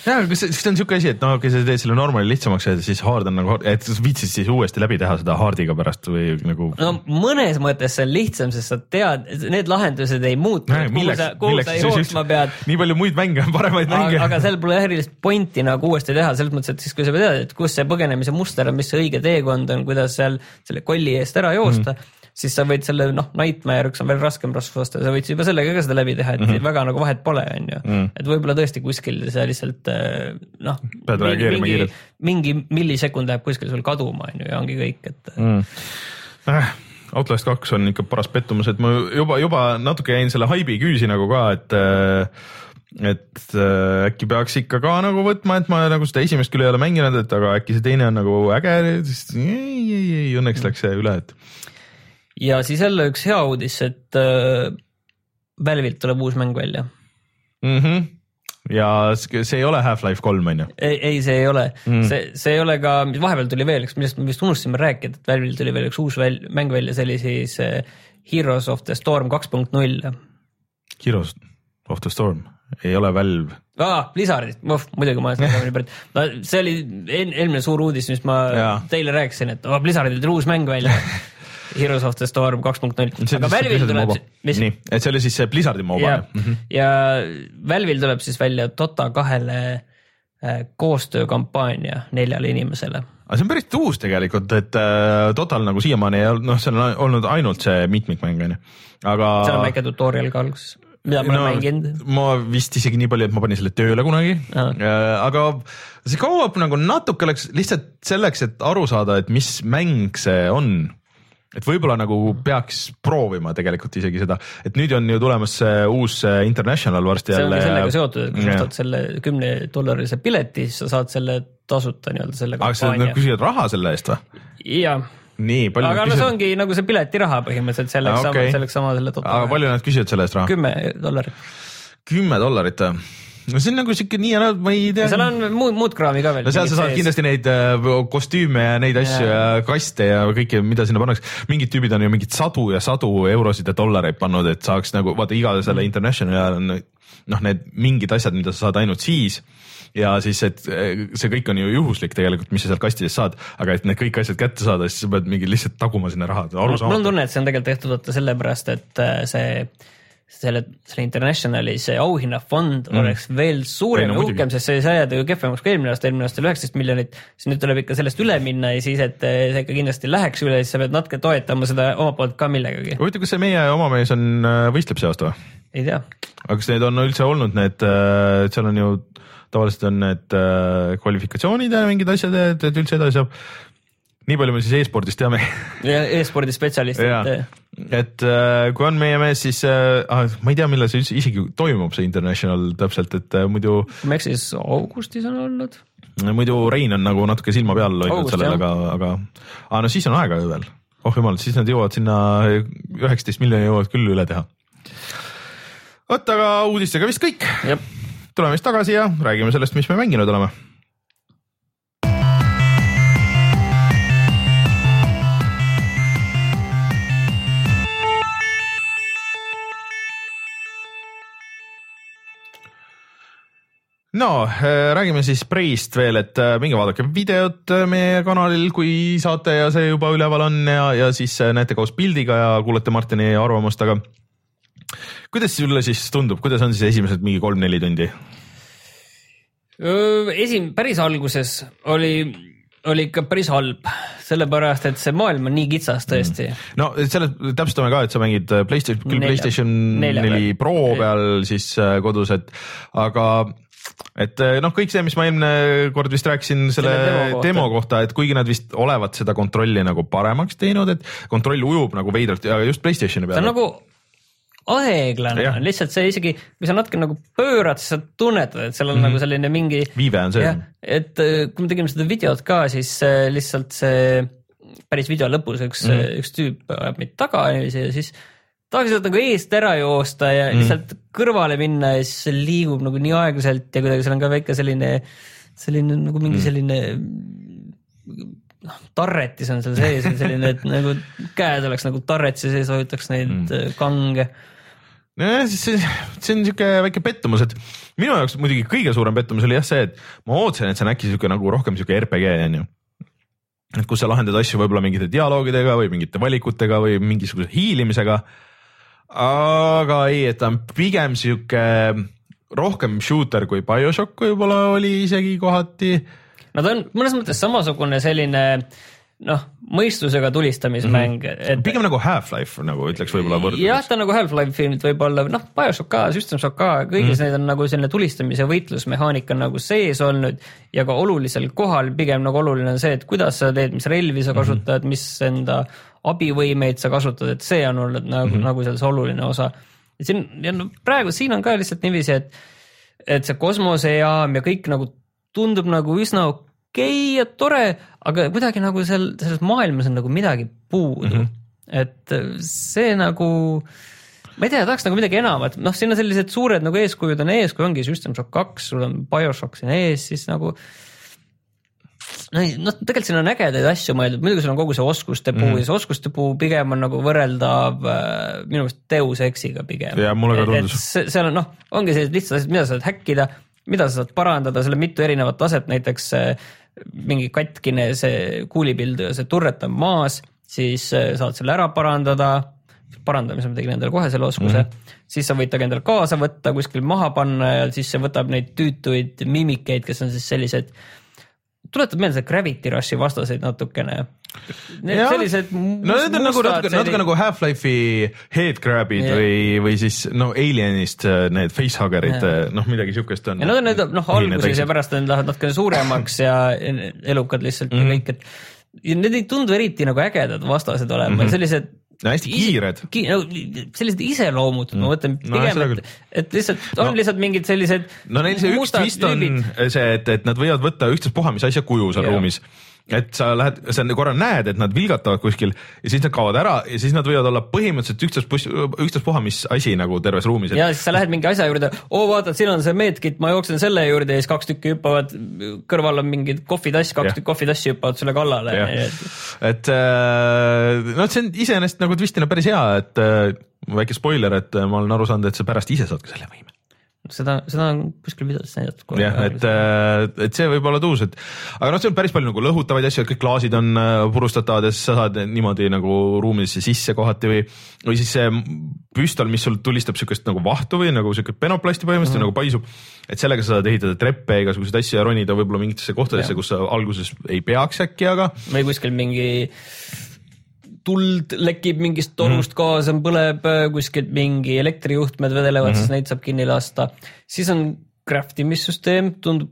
jaa, aga see, see on siuke asi, et no okei okay,, sa teed selle normali lihtsamaks ja siis hard on nagu, et viitsid siis uuesti läbi teha seda hard'iga pärast või nagu. no mõnes mõttes see on lihtsam, sest sa tead, need lahendused ei muutu, kuhu sa, kuhu sa jooksma pead. nii palju muid mänge on, paremaid mänge. aga seal pole erilist pointi nagu uuesti teha, selles mõttes, et siis kui sa tead, et kus see põgenemise muster on, mis see õige teekond on, kuidas seal selle kolli eest ära joosta mm. Siis sa võid selle noh, Nightmare, üks on veel raskem rasvusaste, sa võid juba sellega ka seda läbi teha, et mm -hmm. väga nagu vahet pole, on ju mm.. et võib-olla tõesti kuskil see lihtsalt äh, noh. pead reageerima kiirelt. mingi millisekund läheb kuskil sul kaduma, on ju, ja ongi kõik, et mm.. Äh, Outlast kaks on ikka paras pettumus, et ma juba, juba natuke jäin selle haibi küüsi nagu ka, et äh, et äkki peaks ikka ka nagu võtma, et ma nagu seda esimest küll ei ole mänginud, et aga äkki see teine on nagu äge, siis ei, ei, ei õnneks läks see üle, et. Ja siis jälle üks hea uudis, et äh, Valve'ilt tuleb uus mäng välja mm. -hmm ja see ei ole Half-Life kolm on ju? ei, ei, see ei ole mm., see, see ei ole ka, vahepeal tuli veel üks, millest me vist unustasime rääkida, et Valve'il tuli veel üks uus väl, mäng välja, see oli siis äh, Heroes of the Storm kaks punkt null. Heroes of the Storm ei ole Valve. aa, Blizzardist, muidugi ma olen seda nii pärit, no see oli eelmine suur uudis, mis ma ja. teile rääkisin, et oh, Blizzardil tuli uus mäng välja Heroes of the Storm kaks punkt null, aga Valve'il tuleb, mis. nii, et see oli siis see Blizzardi MOBA. ja, mm -hmm. ja Valve'il tuleb siis välja Dota kahele äh, koostöökampaania neljale inimesele aga see on päris uus tegelikult, et äh, Total nagu siiamaani ei olnud, noh, seal on olnud ainult see mitmikmäng on ju, aga. seal on väike tutorial ka alguses mida ma olen no, mänginud. ma vist isegi nii palju, et ma panin selle tööle kunagi ah., aga see go-up nagu natuke läks lihtsalt selleks, et aru saada, et mis mäng see on et võib-olla nagu peaks proovima tegelikult isegi seda, et nüüd on ju tulemas see uus International varsti jälle. see ongi sellega seotud, et kui sa ostad selle kümne dollarise pileti, siis sa saad selle tasuta nii-öelda selle kampaania. küsivad raha selle eest või? jah nii palju. aga no see ongi nagu see piletiraha põhimõtteliselt selleks ah, okay. sama, selleks sama selle. aga palju nad küsivad selle eest raha? kümme dollarit. kümme dollarit või? No see on nagu siuke nii ära, ma ei tea. seal on muud, muud kraami ka veel. no seal sa saad sees. kindlasti neid äh, kostüüme ja neid asju ja. ja kaste ja kõike, mida sinna pannakse. mingid tüübid on ju mingeid sadu ja sadu eurosid ja dollareid pannud, et saaks nagu vaata iga selle mm. international ajal on noh, need mingid asjad, mida sa saad ainult siis ja siis, et see kõik on ju juhuslik tegelikult, mis sa sealt kastidest saad, aga et need kõik asjad kätte saada, siis sa pead mingi lihtsalt taguma sinna raha. mul on tunne, et see on tegelikult tehtud vaata sellepärast, et äh, see selle, selle Internationali see auhinnafond mm. oleks veel suurem ja uhkem, sest see sai jääda ju kehvemaks kui eelmine aasta, eelmine aasta oli üheksateist miljonit, siis nüüd tuleb ikka sellest üle minna ja siis, et äh, see ikka kindlasti läheks üle, siis sa pead natuke toetama seda omalt poolt ka millegagi. huvitav, kas see meie oma mees on, äh, võistleb see aasta või? ei tea. aga kas need on üldse olnud need, seal on ju tavaliselt on need kvalifikatsioonid ja mingid asjad, et, et üldse edasi saab. Nii palju me siis e-spordist teame. e-spordi spetsialist, et. et äh, kui on meie mees, siis äh, ah, ma ei tea, millal see üldse isegi toimub, see international täpselt, et äh, muidu. siis augustis on olnud. muidu Rein on nagu natuke silma peal hoidnud sellele, aga, aga ah, no siis on aega ju veel, oh jumal, siis nad jõuavad sinna üheksateist miljoni jõuavad küll üle teha. vot, aga uudistega vist kõik tuleme siis tagasi ja räägime sellest, mis me mänginud oleme no äh, räägime siis Preist veel, et äh, minge vaadake videot äh, meie kanalil, kui saate ja see juba üleval on ja, ja siis näete koos pildiga ja kuulete Martini arvamust, aga kuidas sulle siis tundub, kuidas on siis esimesed mingi kolm-neli tundi? esim-, päris alguses oli, oli ikka päris halb, sellepärast et see maailm on nii kitsas tõesti mm.. no selle täpsustame ka, et sa mängid PlayStation, küll. PlayStation neli Pro peal siis kodus, et aga et äh, noh, kõik see, mis ma eelmine kord vist rääkisin selle, selle demo, kohta. demo kohta, et kuigi nad vist olevat seda kontrolli nagu paremaks teinud, et kontroll ujub nagu veidralt ja just Playstationi peal. see on nagu aeglane lihtsalt see isegi, kui sa natuke nagu pöörad, siis sa tunnetad, et seal on mm -hmm. nagu selline mingi. viive on see. et äh, kui me tegime seda videot ka, siis äh, lihtsalt see päris video lõpus üks mm, -hmm. üks tüüp ajab meid taga ja siis tahaks sealt nagu eest ära joosta ja mm. lihtsalt kõrvale minna ja siis see liigub nagu nii aeglaselt ja kuidagi seal on ka väike selline, selline nagu mingi mm. selline noh, tarretis on seal sees selline, et nagu käed oleks nagu tarretsi sees, hoitaks neid mm. kange nojah, siis see, see on siuke väike pettumus, et minu jaoks muidugi kõige suurem pettumus oli jah see, et ma ootasin, et see on äkki siuke nagu rohkem siuke RPG onju. et kus sa lahendad asju võib-olla mingite dialoogidega või mingite valikutega või mingisuguse hiilimisega. Aga ei, et ta on pigem siuke rohkem shooter kui BioShock võib-olla oli isegi kohati. no ta on mõnes mõttes samasugune selline noh, mõistusega tulistamismäng mm. -hmm. Et... pigem nagu Half-Life nagu ütleks võib-olla võrdluseks. jah, ta on nagu Half-Life nüüd võib-olla noh, BioShock ka, System Shock ka, kõigis mm -hmm. need on nagu selline tulistamise võitlusmehaanika nagu sees olnud ja ka olulisel kohal, pigem nagu oluline on see, et kuidas sa teed, mis relvi sa kasutad mm, -hmm. mis enda abivõimeid sa kasutad, et see on olnud nagu mm, -hmm. nagu selles oluline osa. siin ja no praegu siin on ka lihtsalt niiviisi, et, et see kosmosejaam ja kõik nagu tundub nagu üsna okei okay ja tore, aga kuidagi nagu seal selles maailmas on nagu midagi puudu mm. -hmm. et see nagu, ma ei tea, tahaks nagu midagi enamat, noh, siin on sellised suured nagu eeskujud on ees, kui ongi System Shock kaks, sul on BioShock siin ees, siis nagu no noh, tegelikult siin on ägedaid asju mõeldud, muidugi sul on kogu see oskuste puu mm -hmm. ja see oskuste puu pigem on nagu võrreldav äh, minu meelest Deus Exiga pigem. ja mulle ka tundus. seal on noh, ongi sellised lihtsad asjad, mida sa saad häkkida, mida sa saad parandada, seal on mitu erinevat taset, näiteks äh, mingi katkine see kuulipild, see turret on maas, siis äh, saad selle ära parandada, parandamisel ma tegin endale kohe selle oskuse mm, -hmm. siis sa võid ta endale kaasa võtta, kuskil maha panna ja siis see võtab neid tüütuid mimikeid, kes on siis sellised tuletab meelde Gravity Rushi vastaseid natukene. Need ja. sellised. no need on nagu natuke, natuke nagu Half-Life'i headcrab'id ja. või, või siis no Alienist äh, need facehugger'id, äh, noh midagi siukest on. ja nad on need noh alguses ja pärast nad lähevad natuke suuremaks ja elukad lihtsalt mm -hmm. ja kõik, et ja need ei tundu eriti nagu ägedad vastased olema mm, -hmm. sellised no hästi kiired ki,. No, sellised iseloomutud mm., ma mõtlen pigem no,, et, et lihtsalt on no, lihtsalt mingid sellised. no neil see üks twist on see, et, et nad võivad võtta ükstaspuha mis asja kuju seal yeah. Et sa lähed, sa korra näed, et nad vilgatavad kuskil ja siis nad kaovad ära ja siis nad võivad olla põhimõtteliselt ükstaspuha, ükstaspuha mis asi nagu terves ruumis et.... ja siis sa lähed mingi asja juurde, oo vaata, siin on see medkit, ma jooksen selle juurde ja siis kaks tükki hüppavad, kõrval on mingid kohvitass, kaks tükki kohvitassi hüppavad sulle kallale. et äh, noh, see on iseenesest nagu twistina päris hea, et äh, väike spoiler, et ma olen aru saanud, et sa pärast ise saad ka selle võime seda, seda on kuskil videos näidatud. jah, et, äh, et see võib olla tuus, et aga noh, see on päris palju nagu lõhutavaid asju, et kõik klaasid on äh, purustatavad ja siis sa saad niimoodi nagu ruumidesse sisse kohati või, või siis see püstol, mis sul tulistab siukest nagu vahtu või nagu siuke penoplasti põhimõtteliselt mm -hmm. nagu paisub. et sellega sa saad ehitada treppe, igasuguseid asju ja ronida võib-olla mingitesse kohtadesse, kus sa alguses ei peaks äkki, aga. või kuskil mingi tuld lekib mingist torust mm gaas, põleb äh, kuskilt mingi elektrijuhtmed vedelevad mm, -hmm. siis neid saab kinni lasta. siis on craft imissüsteem, tundub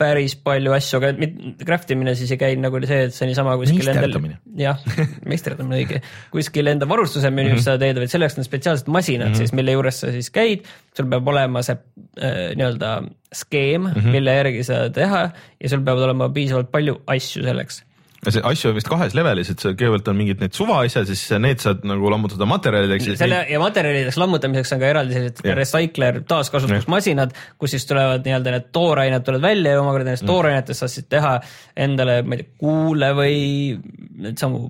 päris palju asju, aga craft imine siis ei käi nagu see, et sa niisama kuskil endal, jah, meisterdamine õige, kuskil enda varustuse menüüs mm -hmm. sa teed, vaid selleks on spetsiaalsed masinad mm -hmm. siis, mille juures sa siis käid, sul peab olema see äh, nii-öelda skeem mm, -hmm. mille järgi seda teha ja sul peavad olema piisavalt palju asju selleks see asju on vist kahes levelis, et see kõigepealt on mingid need suvaasjad, siis need saad nagu lammutada materjalideks. selle neid... ja materjalideks lammutamiseks on ka eraldi sellised yeah. recycler taaskasutusmasinad kus siis tulevad nii-öelda need toorained tulevad välja ja omakorda nendest mm. toorainetest saad siis teha endale, ma ei tea, kuule või needsamu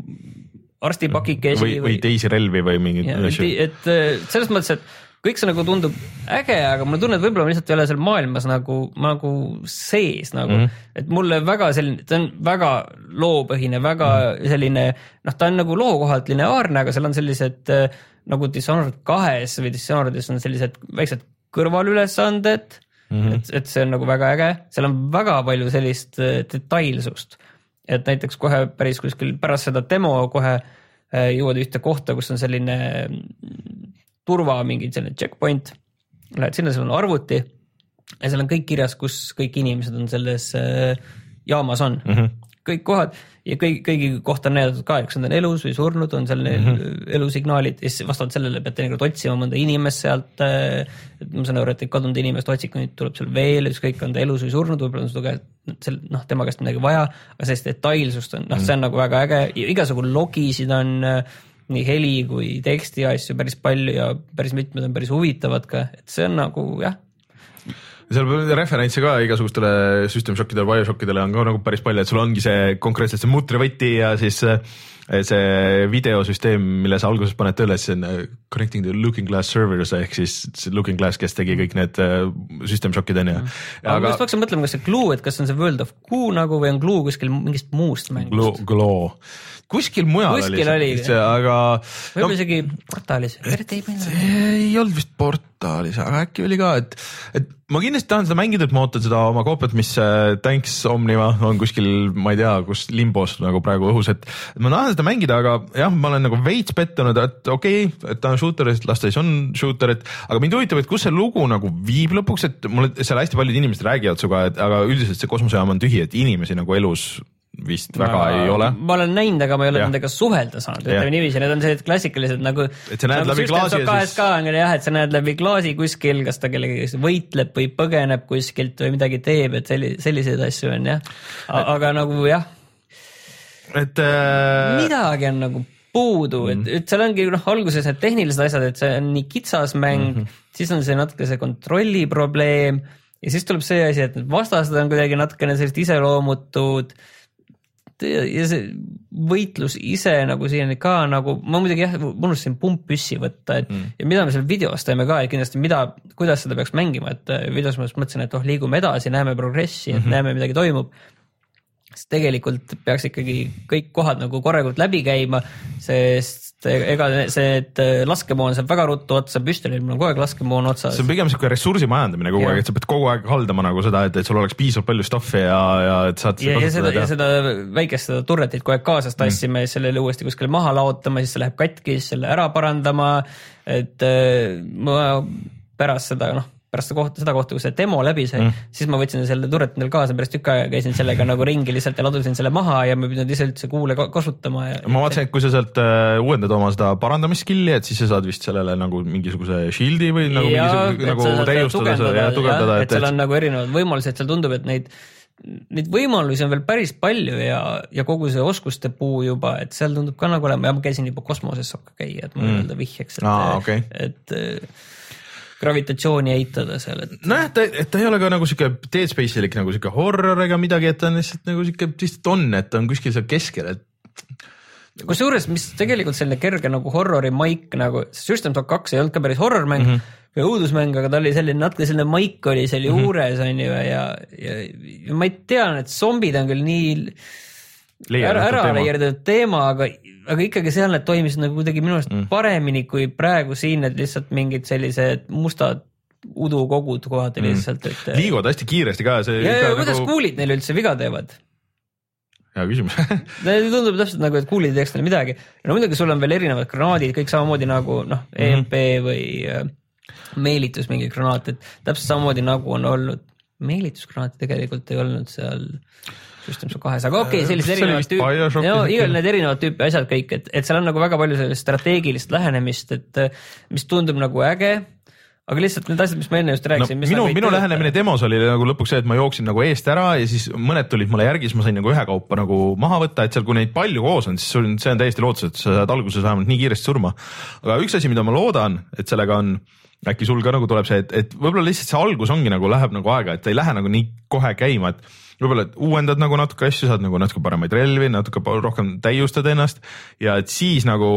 arstipakikesi või, või, või teisi relvi või mingeid asju. et selles mõttes, et kõik see nagu tundub äge, aga mulle tunneb, võib-olla ma lihtsalt ei ole seal maailmas nagu, nagu sees nagu mm, -hmm. et mulle väga selline, ta on väga loopõhine, väga mm -hmm. selline noh, ta on nagu loo kohalt lineaarne, aga seal on sellised äh, nagu Dishonored kahes või Dishonoredis on sellised väiksed kõrvalülesanded mm. -hmm. et, et see on nagu väga äge, seal on väga palju sellist äh, detailsust, et näiteks kohe päris kuskil pärast seda demo kohe äh, jõuad ühte kohta, kus on selline turva mingi selline checkpoint, lähed sinna, seal on arvuti ja seal on kõik kirjas, kus kõik inimesed on selles äh, jaamas on mm, -hmm. kõik kohad ja kõik, kõigi kohta on näidatud ka, kas nad on elus või surnud, on seal mm -hmm. elusignaalid ja siis vastavalt sellele pead teinekord otsima mõnda inimest sealt. Äh, et ma saan aru, et kadunud inimest otsib, nüüd tuleb seal veel, ükskõik on ta elus või surnud, võib-olla on seda sel noh, tema käest midagi vaja, aga sellist detailsust on, noh, see on nagu väga äge, igasugu logisid on äh, nii heli kui teksti asju päris palju ja päris mitmed on päris huvitavad ka, et see on nagu jah. seal referentse ka igasugustele System Shockidele, BioShockidele on ka nagu päris palju, et sul ongi see konkreetselt see mutrivõti ja siis see videosüsteem, mille sa alguses paned tööle, siis on connecting the looking glass servers ehk siis see looking glass, kes tegi kõik need system shock'id on ju. aga ma just hakkasin mõtlema, kas see Glue, et kas on see World of Goo nagu või on Glue kuskil mingist muust mängust? Glow kuskil mujal kuskil oli see, aga. võib-olla no, isegi portaalis, ei olnud vist portaalis, aga äkki oli ka, et, et ma kindlasti tahan seda mängida, et ma ootan seda oma koopiat, mis äh, Thanks Omniva on kuskil, ma ei tea, kus limbos nagu praegu õhus, et ma tahan seda mängida, aga jah, ma olen nagu veits pettunud, et okei okay,, et ta on shooter, las ta siis on shooter, et aga mind huvitab, et kus see lugu nagu viib lõpuks, et mulle seal hästi paljud inimesed räägivad sinuga, et aga üldiselt see kosmosejaam on tühi, et inimesi nagu elus vist väga ma, ei ole. ma olen näinud, aga ma ei ole nendega suhelda saanud, ütleme niiviisi, need on sellised klassikalised nagu. et sa näed nagu läbi klaasi ja siis. on jah, et sa näed läbi klaasi kuskil, kas ta kellegagi võitleb või põgeneb kuskilt või midagi teeb, et selli-, selliseid asju on jah. aga nagu jah. et äh.... midagi on nagu puudu mm, -hmm. et, et seal ongi noh, alguses need tehnilised asjad, et see on nii kitsas mäng mm, -hmm. siis on see natuke see kontrolli probleem ja siis tuleb see asi, et vastased on kuidagi natukene sellised iseloomutud ja see võitlus ise nagu siiani ka nagu, ma muidugi jah, unustasin pumppüssi võtta, et mm. ja mida me seal videos teeme ka, et kindlasti mida, kuidas seda peaks mängima, et äh, videos ma just mõtlesin, et oh, liigume edasi, näeme progressi mm, -hmm. et näeme, midagi toimub siis tegelikult peaks ikkagi kõik kohad nagu korralikult läbi käima, sest ega see, et laskemoon saab väga ruttu otsa, püstolil mul on kogu aeg laskemoon otsas. see on pigem sihuke ressursi majandamine kogu ja. aeg, et sa pead kogu aeg haldama nagu seda, et, et sul oleks piisavalt palju stuff'i ja, ja et saad. ja, ja seda, ja seda väikest seda turretit kogu aeg kaasas tassime mm. ja sellele uuesti kuskile maha laotama, siis see läheb katki, siis selle ära parandama. et äh, ma pärast seda noh pärast seda kohta, seda kohta, kui see demo läbi sai mm., siis ma võtsin selle turret endale kaasa, pärast tükk aega käisin sellega nagu ringi lihtsalt ja ladusin selle maha ja ma ei pidanud ise üldse kuule kasutama ja. ma vaatasin, et kui sa sealt uh, uuendad oma seda parandamisskill'i, et siis sa saad vist sellele nagu mingisuguse shield'i või nagu ja, mingisuguse nagu täiustada seda ja tugevdada. et seal on nagu erinevad võimalused, seal tundub, et neid neid võimalusi on veel päris palju ja, ja kogu see oskuste puu juba, et seal tundub ka nagu olema ja ma käisin juba kosmoses saab ka käia, et ma mm. nii-öelda vihjeks, et ah,, okay. et gravitatsiooni eitada seal, et. nojah, ta, et ta ei ole ka nagu sihuke Dead Space'ilik nagu sihuke horror ega midagi, et ta on lihtsalt nagu sihuke, lihtsalt on, et ta on kuskil seal keskel, et. kusjuures, mis tegelikult selline kerge nagu horror'i maik nagu, System Shock kaks ei olnud ka päris horror-mäng mm. -hmm või õudusmäng, aga ta oli selline natuke selline maik oli seal mm -hmm. juures on ju ja, ja, ja ma ei tea, need zombid on küll nii ära, ära leierdatud teema, aga aga ikkagi seal need toimisid nagu kuidagi minu arust mm. paremini kui praegu siin need lihtsalt mingid sellised mustad udukogud kohati mm. lihtsalt, et. liiguvad hästi kiiresti ka. ja, ja nagu... kuidas kuulid neil üldse viga teevad? hea küsimus tundub täpselt nagu, et kuulid ei teeks neile midagi. no muidugi sul on veel erinevad granaadid, kõik samamoodi nagu noh, EMP mm -hmm. või äh, meelitus mingi granaat, et täpselt samamoodi nagu on olnud meelitusgranaati tegelikult ei olnud seal System Shock kahes, aga okei okay,, sellised erinevad tüüpi, no igal need erinevad tüüpi asjad kõik, et, et seal on nagu väga palju sellist strateegilist lähenemist, et mis tundub nagu äge aga lihtsalt need asjad, mis ma enne just rääkisin no,. minu, minu lähenemine demos oli nagu lõpuks see, et ma jooksin nagu eest ära ja siis mõned tulid mulle järgi, siis ma sain nagu ühekaupa nagu maha võtta, et seal, kui neid palju koos on, siis sul, see on täiesti lootus, et sa saad alguses vähemalt nii kiiresti surma. aga üks asi, mida ma loodan, et sellega on, äkki sul ka nagu tuleb see, et, et võib-olla lihtsalt see algus ongi nagu läheb nagu aega, et ei lähe nagu nii kohe käima, et võib-olla uuendad nagu natuke asju, saad nagu natuke paremaid relvi, natuke rohkem täiustad ennast ja et siis nagu,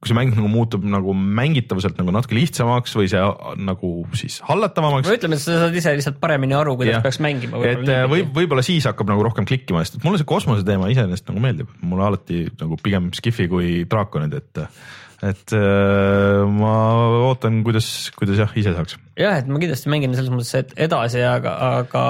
kui see mäng nagu muutub nagu mängitavuselt nagu natuke lihtsamaks või see nagu siis hallatavamaks. no ütleme, et sa saad ise lihtsalt paremini aru, kuidas ja. peaks mängima. et võib, võib-olla siis hakkab nagu rohkem klikkima, sest mulle see kosmose teema iseenesest nagu meeldib, mulle alati nagu pigem Skifi kui draakonid, et et äh, ma ootan, kuidas, kuidas jah, ise saaks. jah, et ma kindlasti mängin selles mõttes edasi, aga, aga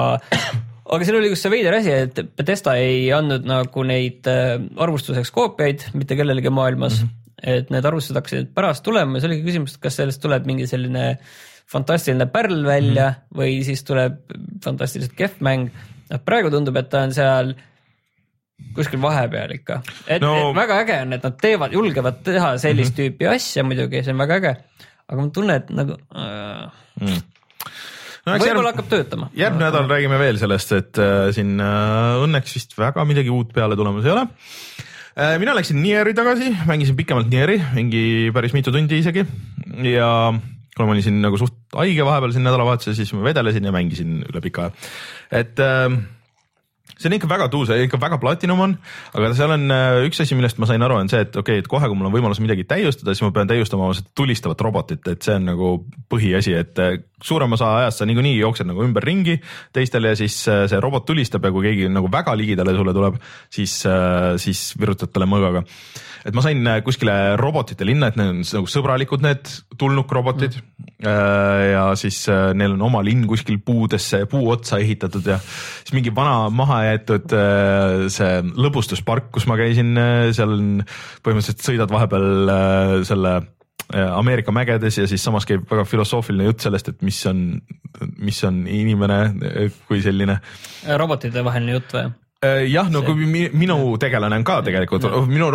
aga siin oli just see veider asi, et Bethesda ei andnud nagu neid äh, arvustuseks koopiaid mitte kellelegi maailmas mm. -hmm. et need arvustused hakkasid pärast tulema ja see oligi küsimus, et kas sellest tuleb mingi selline fantastiline pärl välja mm -hmm. või siis tuleb fantastiliselt kehv mäng. noh, praegu tundub, et ta on seal kuskil vahepeal ikka, et no. väga äge on, et nad teevad, julgevad teha sellist mm -hmm. tüüpi asja muidugi, see on väga äge. aga ma tunnen, et nagu äh, mm no, võib-olla hakkab töötama. järgmine nädal räägime veel sellest, et äh, siin äh, õnneks vist väga midagi uut peale tulemas ei ole äh,. mina läksin Nieri tagasi, mängisin pikemalt Nieri, mingi päris mitu tundi isegi ja kuna ma olin siin nagu suht haige vahepeal siin nädalavahetusel, siis ma vedelesin ja mängisin üle pika aja. et äh, see on ikka väga tuus, ikka väga platinum on, aga seal on äh, üks asi, millest ma sain aru, on see, et okei okay,, et kohe, kui mul on võimalus midagi täiustada, siis ma pean täiustama oma tulistavat robotit, et see on nagu põhiasi, et äh, suurem osa ajast sa niikuinii jooksed nagu ümberringi teistele ja siis äh, see robot tulistab ja kui keegi nagu väga ligidale sulle tuleb, siis, siis virutad talle mõõgaga et ma sain kuskile robotite linna, et need on nagu sõbralikud, need tulnukrobotid mm. ja siis neil on oma linn kuskil puudesse, puu otsa ehitatud ja siis mingi vana mahajäetud äh, see lõbustuspark, kus ma käisin, äh, seal on põhimõtteliselt sõidad vahepeal äh, selle Ameerika mägedes ja siis samas käib väga filosoofiline jutt sellest, et mis on, mis on inimene kui selline. robotite vaheline jutt või? jah, no kui minu tegelane on ka tegelikult, minu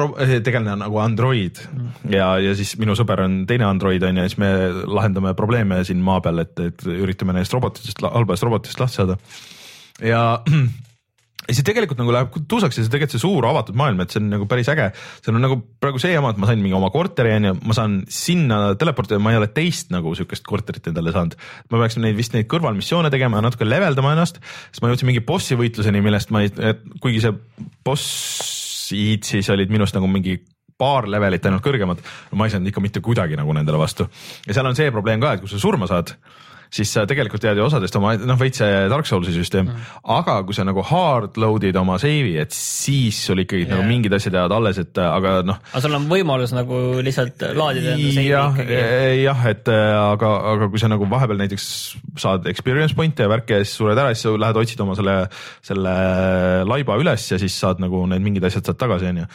tegelane on nagu Android mm. ja, ja siis minu sõber on teine Android on ju, siis me lahendame probleeme siin maa peal, et, et üritame neist robotitest, halbadest robotitest lahti saada ja ja see tegelikult nagu läheb tuusaks ja see tegelikult see suur avatud maailm, et see on nagu päris äge. seal on nagu praegu see jama, et ma sain mingi oma korteri onju, ma saan sinna teleportida, ma ei ole teist nagu siukest korterit endale saanud. ma peaks neid vist neid kõrvalmissioone tegema ja natuke leveldama ennast, sest ma jõudsin mingi bossi võitluseni, millest ma ei, kuigi see bossid siis olid minust nagu mingi paar levelit ainult kõrgemad, ma ei saanud ikka mitte kuidagi nagu nendele vastu. ja seal on see probleem ka, et kui sa surma saad siis sa tegelikult jääd ju osadest oma, noh veits see Dark Souls'i süsteem mm., aga kui sa nagu hard load'id oma save'i, et siis sul ikkagi yeah. nagu mingid asjad jäävad alles, et aga noh. aga sul on võimalus nagu lihtsalt laadida enda save'i ikkagi. jah, et aga, aga kui sa nagu vahepeal näiteks saad experience point'e ja värke ja siis sured ära, siis sa lähed otsid oma selle, selle laiba üles ja siis saad nagu need mingid asjad saad tagasi, onju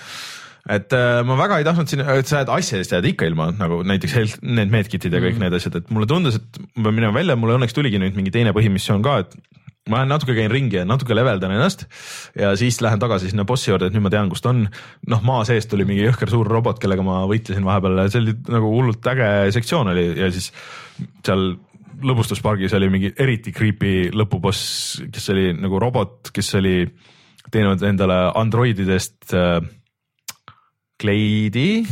et äh, ma väga ei tahtnud siin, et sa jääd asjadest jääd ikka ilma nagu näiteks need medkit'id ja kõik mm. need asjad, et mulle tundus, et ma pean minema välja, mulle õnneks tuligi nüüd mingi teine põhimissioon ka, et ma lähen natuke käin ringi ja natuke leveldan ennast ja siis lähen tagasi sinna bossi juurde, et nüüd ma tean, kus ta on. noh, maa seest tuli mingi jõhker suur robot, kellega ma võitlesin vahepeal, see oli nagu hullult äge sektsioon oli ja siis seal lõbustuspargis oli mingi eriti creepy lõpuboss, kes oli nagu robot, kes oli teinud endale Androididest äh, kleidi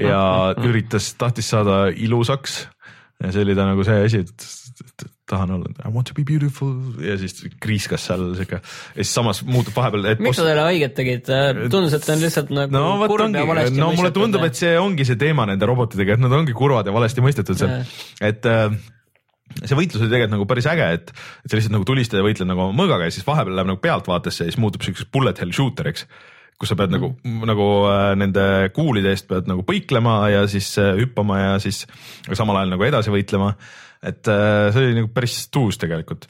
ja üritas, tahtis saada ilusaks. ja see oli ta nagu see asi, et tahan olla, I want to be beautiful ja siis kriiskas seal sihuke ja siis samas muutub vahepeal. miks sa talle haiget tegid, tundus, et ta on lihtsalt nagu no, kurb ongi, ja valesti no, mõistetud. mulle tundub, et see ongi see teema nende robotitega, et nad ongi kurvad ja valesti mõistetud seal, et äh, see võitlus oli tegelikult nagu päris äge, et, et sa lihtsalt nagu tulistad ja võitled nagu mõõgaga ja siis vahepeal läheb nagu pealtvaatesse ja siis muutub siukseks bullet hell shooter'iks kus sa pead nagu, nagu äh, nende kuulide eest pead nagu põiklema ja siis äh, hüppama ja siis samal ajal nagu edasi võitlema et äh, see oli nagu päris tuus tegelikult.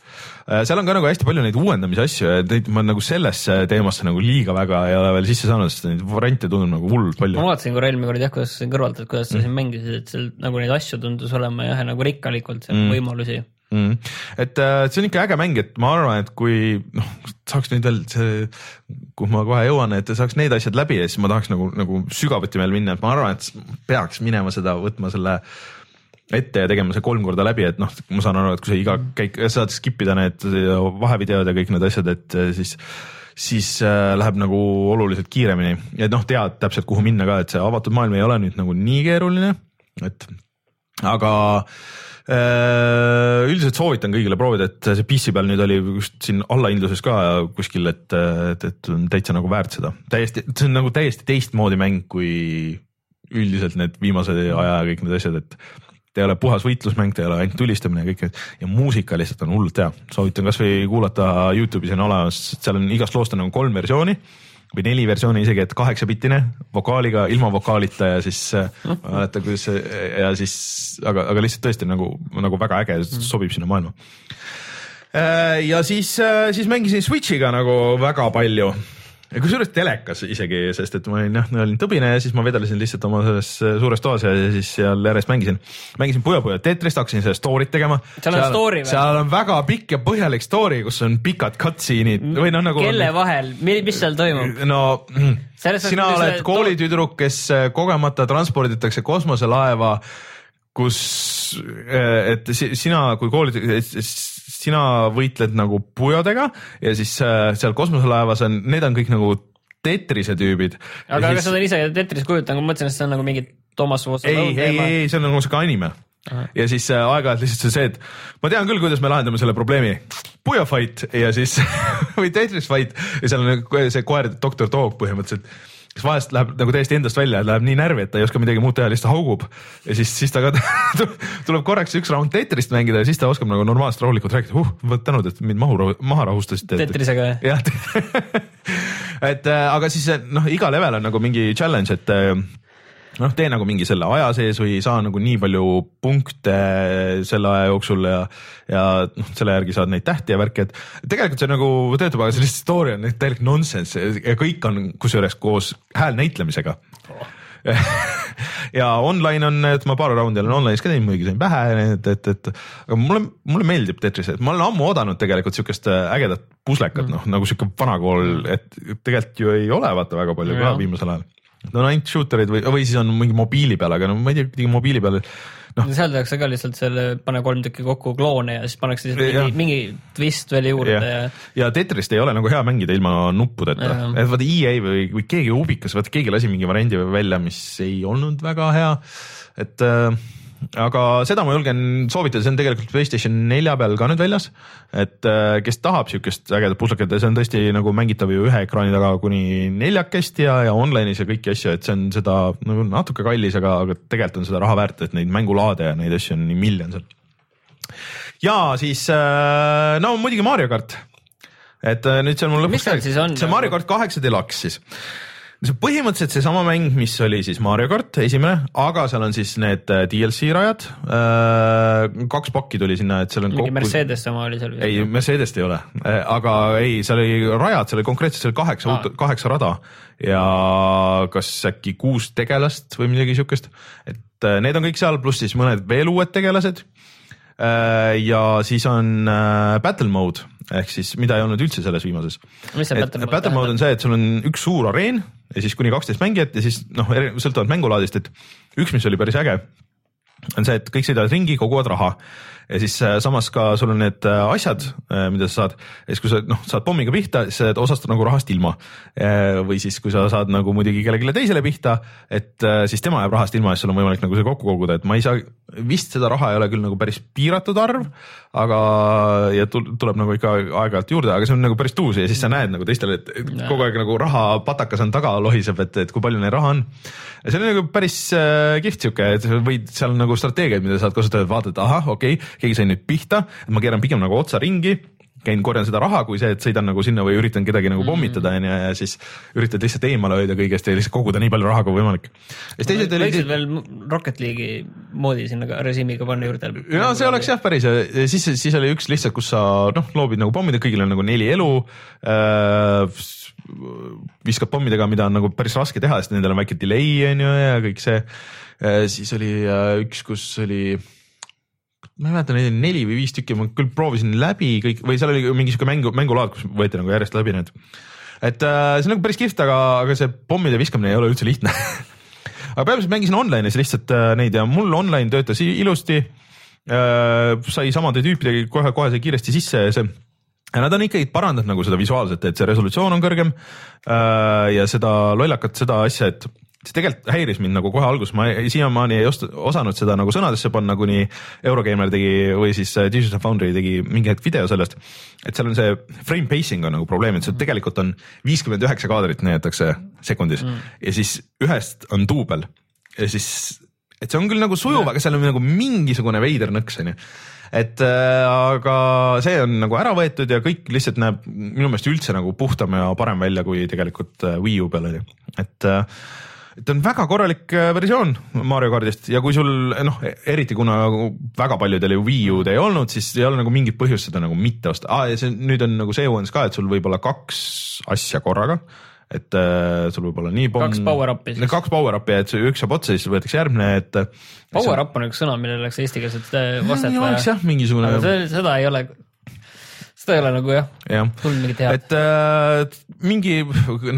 seal on ka nagu hästi palju neid uuendamise asju ja neid ma nagu sellesse teemasse nagu liiga väga ei ole veel sisse saanud, sest neid variante tundub nagu hullult palju. ma vaatasin korra eelmine kord jah, kuidas kõrvalt, et kuidas sa mm. siin mängisid, et seal nagu neid asju tundus olema jah, nagu rikkalikult mm. võimalusi mm.. et äh, see on ikka äge mäng, et ma arvan, et kui noh, saaks nüüd veel see, kuhu ma kohe jõuan, et saaks need asjad läbi ja siis ma tahaks nagu, nagu sügavuti veel minna, et ma arvan, et peaks minema seda, võtma selle ette ja tegema see kolm korda läbi, et noh, ma saan aru, et kui sa iga käik, saad skip ida need vahevideod ja kõik need asjad, et äh, siis siis äh, läheb nagu oluliselt kiiremini. Ja noh, tead täpselt, kuhu minna ka, et see avatud maailm ei ole nüüd nagu nii keeruline, et aga Äh, üldiselt soovitan kõigile proovida, et see PC peal nüüd oli just siin allahindluses ka kuskil, et, et, et on täitsa nagu väärt seda, täiesti, see on nagu täiesti teistmoodi mäng kui üldiselt need viimase aja kõik need asjad, et ta ei ole puhas võitlusmäng, ta ei ole ainult tulistamine ja kõik need. Ja muusika lihtsalt on hullult hea, soovitan kasvõi kuulata Youtube'is on olemas, seal on igast loost on nagu kolm versiooni või neli versiooni isegi, et kaheksapitine vokaaliga, ilma vokaalita ja siis äh, ma ei mäleta, kuidas ja siis, aga, aga lihtsalt tõesti nagu, nagu väga äge, sobib sinna maailma. Äh, ja siis, äh, siis mängisin Switch'iga nagu väga palju kusjuures telekas isegi, sest et ma olin jah, olin tõbine ja siis ma vedelesin lihtsalt oma selles suures toas ja siis seal järjest mängisin. mängisin Puyo Puyo Tetrist, hakkasin seda story't tegema. seal on story või? seal on väga pikk ja põhjalik story, kus on pikad cutscene'id või noh, nagu. kelle vahel, mis seal toimub? no Selles sina oled koolitüdruk, kes äh, kogemata transporditakse kosmoselaeva kus, äh, et sina kui koolitüdruk, sina võitled nagu pujodega ja siis äh, seal kosmoselaevas on, need on kõik nagu Tetrise tüübid. aga siis... kas sa oled ise Tetris kujutanud, ma mõtlesin, et see on nagu mingi Toomas Vosa. ei, ei, ei, see on nagu sihuke anime ja siis äh, aeg-ajalt lihtsalt see, et ma tean küll, kuidas me lahendame selle probleemi. Puya fight ja siis või Tetris fight ja seal on see koer, doktor Dog põhimõtteliselt kes vahest läheb nagu täiesti endast välja, läheb nii närvi, et ta ei oska midagi muud teha, lihtsalt haugub. ja siis, siis ta ka tuleb korraks üks raund Tetrist mängida ja siis ta oskab nagu normaalselt rahulikult rääkida, uh, tänud, et mind mahu, maha rahustasite. Tetrisega jah et äh, aga siis noh, iga level on nagu mingi challenge, et äh, noh, tee nagu mingi selle aja sees või saa nagu nii palju punkte selle aja jooksul ja, ja noh, selle järgi saad neid tähti ja värki, et tegelikult see nagu töötab, aga see lihtsalt story on täielik nonsense ja kõik on kusjuures koos häälnäitlemisega oh. ja online on, et ma paar raundi olen online'is ka teinud, muidugi sain pähe, et, et, et aga mulle, mulle meeldib Tetris, et ma olen ammu oodanud tegelikult siukest ägedat puslekat mm., noh nagu sihuke vanakool, et tegelikult ju ei ole vaata väga palju ja. ka viimasel ajal no ainult shooter'id või, või siis on mingi mobiili peal, aga no ma ei tea, kuidagi mobiili peal noh. seal tehakse ka lihtsalt selle, pane kolm tükki kokku kloone ja siis pannakse mingi, mingi twist veel juurde ja, ja. ja Tetrist ei ole nagu hea mängida ilma nuppudeta, et vaata EA või, või keegi ubikas, vaata keegi lasi mingi variandi välja, mis ei olnud väga hea, et äh, aga seda ma julgen soovitada, see on tegelikult Playstation nelja peal ka nüüd väljas. et äh, kes tahab siukest ägedat pusleket ja see on tõesti nagu mängitav ju ühe ekraani taga kuni neljakesti ja, ja online'is ja kõiki asju, et see on seda nagu natuke kallis, aga, aga tegelikult on seda raha väärt, et neid mängulaade ja neid asju on nii miljon seal. ja siis äh, no muidugi Mario kart et äh, nüüd seal mul lõpuks see Mario kart kaheksa deluxe siis see on põhimõtteliselt seesama mäng, mis oli siis Mario kart esimene, aga seal on siis need äh, DLC rajad. Äh, kaks pakki tuli sinna, et seal on. mingi kokku... Mercedes sama oli seal. ei, Mercedest ei ole, äh, aga ei, seal oli rajad, seal oli konkreetselt seal kaheksa ah., kaheksa rada ja kas äkki kuus tegelast või midagi siukest. et need on kõik seal, pluss siis mõned veel uued tegelased. ja siis on battle mode ehk siis mida ei olnud üldse selles viimases. battle, mode on see, et sul on üks suur areen ja siis kuni kaksteist mängijat ja siis noh, sõltuvalt mängulaadist, et üks, mis oli päris äge, on see, et kõik sõidavad ringi, koguvad raha ja siis äh, samas ka sul on need äh, asjad, äh, mida sa saad, siis kui sa noh, saad pommiga pihta, siis sa jääd osast nagu rahast ilma. või siis, kui sa saad nagu muidugi kellelegi teisele pihta, et siis tema jääb rahast ilma ja siis sul on võimalik nagu see kokku koguda, et ma ei saa, vist seda raha ei ole küll nagu päris piiratud arv, aga ja tuleb nagu ikka aeg-ajalt juurde, aga see on nagu päris tuus ja siis sa näed nagu teistele, et kogu aeg nagu raha patakas on taga lohiseb, et, et kui palju neil raha on. ja see on nagu päris äh, kihvt sihuke, et võid seal nagu strateegiaid, mida saad kasutada, et vaatad, ahah, okei okay,, keegi sai nüüd pihta, ma keeran pigem nagu otsa ringi käin, korjan seda raha, kui see, et sõidan nagu sinna või üritan kedagi nagu pommitada onju ja siis üritad lihtsalt eemale hoida kõigest ja lihtsalt koguda nii palju raha kui võimalik. võiksid olid... veel Rocket League'i moodi sinna ka režiimiga panna juurde. no see oleks jah päris, siis, siis oli üks lihtsalt, kus sa noh, loobid nagu pommid ja kõigil on nagu neli elu äh, viskad pommidega, mida on nagu päris raske teha, sest nendel on väike delay on ju ja kõik see. Äh, siis oli äh, üks, kus oli ma ei mäleta, neid oli neli või viis tükki, ma küll proovisin läbi kõik või seal oli mingi sihuke mängu, mängulaad, kus võeti nagu järjest läbi need. et äh, see on nagu päris kihvt, aga, aga see pommide viskamine ei ole üldse lihtne aga peamiselt mängisin online'is lihtsalt äh, neid ja mul online töötas ilusti äh,. sai samade tüüpidega kohe, kohe sai kiiresti sisse ja see ja nad on ikkagi parandanud nagu seda visuaalset, et see resolutsioon on kõrgem äh, ja seda lollakat, seda asja, et see tegelikult häiris mind nagu kohe alguses, ma siiamaani ei osta, osanud seda nagu sõnadesse panna, kuni Eurogeimer tegi või siis äh, Digital Foundry tegi mingi hetk video sellest. et seal on see frame pacing on nagu probleem, et see tegelikult on viiskümmend üheksa kaadrit näidatakse sekundis. Mm. ja siis ühest on duubel. Ja siis, et see on küll nagu sujuv, aga seal on nagu mingisugune veider nõks onju et äh, aga see on nagu ära võetud ja kõik lihtsalt näeb minu meelest üldse nagu puhtam ja parem välja, kui tegelikult äh, Wii U peal oli, et äh, et on väga korralik äh, versioon Mario kardist ja kui sul noh, eriti kuna väga paljudel ju Wii U-d ei olnud, siis ei ole nagu mingit põhjust seda nagu mitte osta ah,. ja see nüüd on nagu see uuendus ka, et sul võib olla kaks asja korraga et äh, sul võib olla nii pomm. kaks power-up'i siis. kaks power-up'i, et üks saab otsa, siis võetakse järgmine, et. Power-up on üks sõna, millele oleks eestikeelset äh, vastet vaja. jah, mingisugune. seda ei ole seda ei ole nagu jah ja., tulnud mingit head. et äh, mingi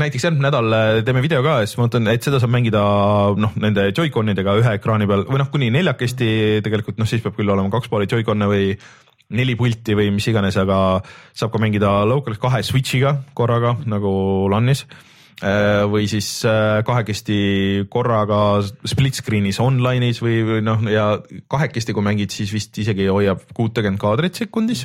näiteks järgmine nädal äh, teeme video ka ja siis ma mõtlen, et seda saab mängida noh, nende Joy-Conidega ühe ekraani peal või noh, kuni neljakesti tegelikult noh, siis peab küll olema kaks pooli Joy-Con'e või neli pulti või mis iganes, aga saab ka mängida local'is kahe switch'iga korraga nagu LAN-is Äh, või siis äh, kahekesti korraga split screen'is online'is või, või noh, ja kahekesti, kui mängid, siis vist isegi hoiab kuutekümmet kaadrit sekundis.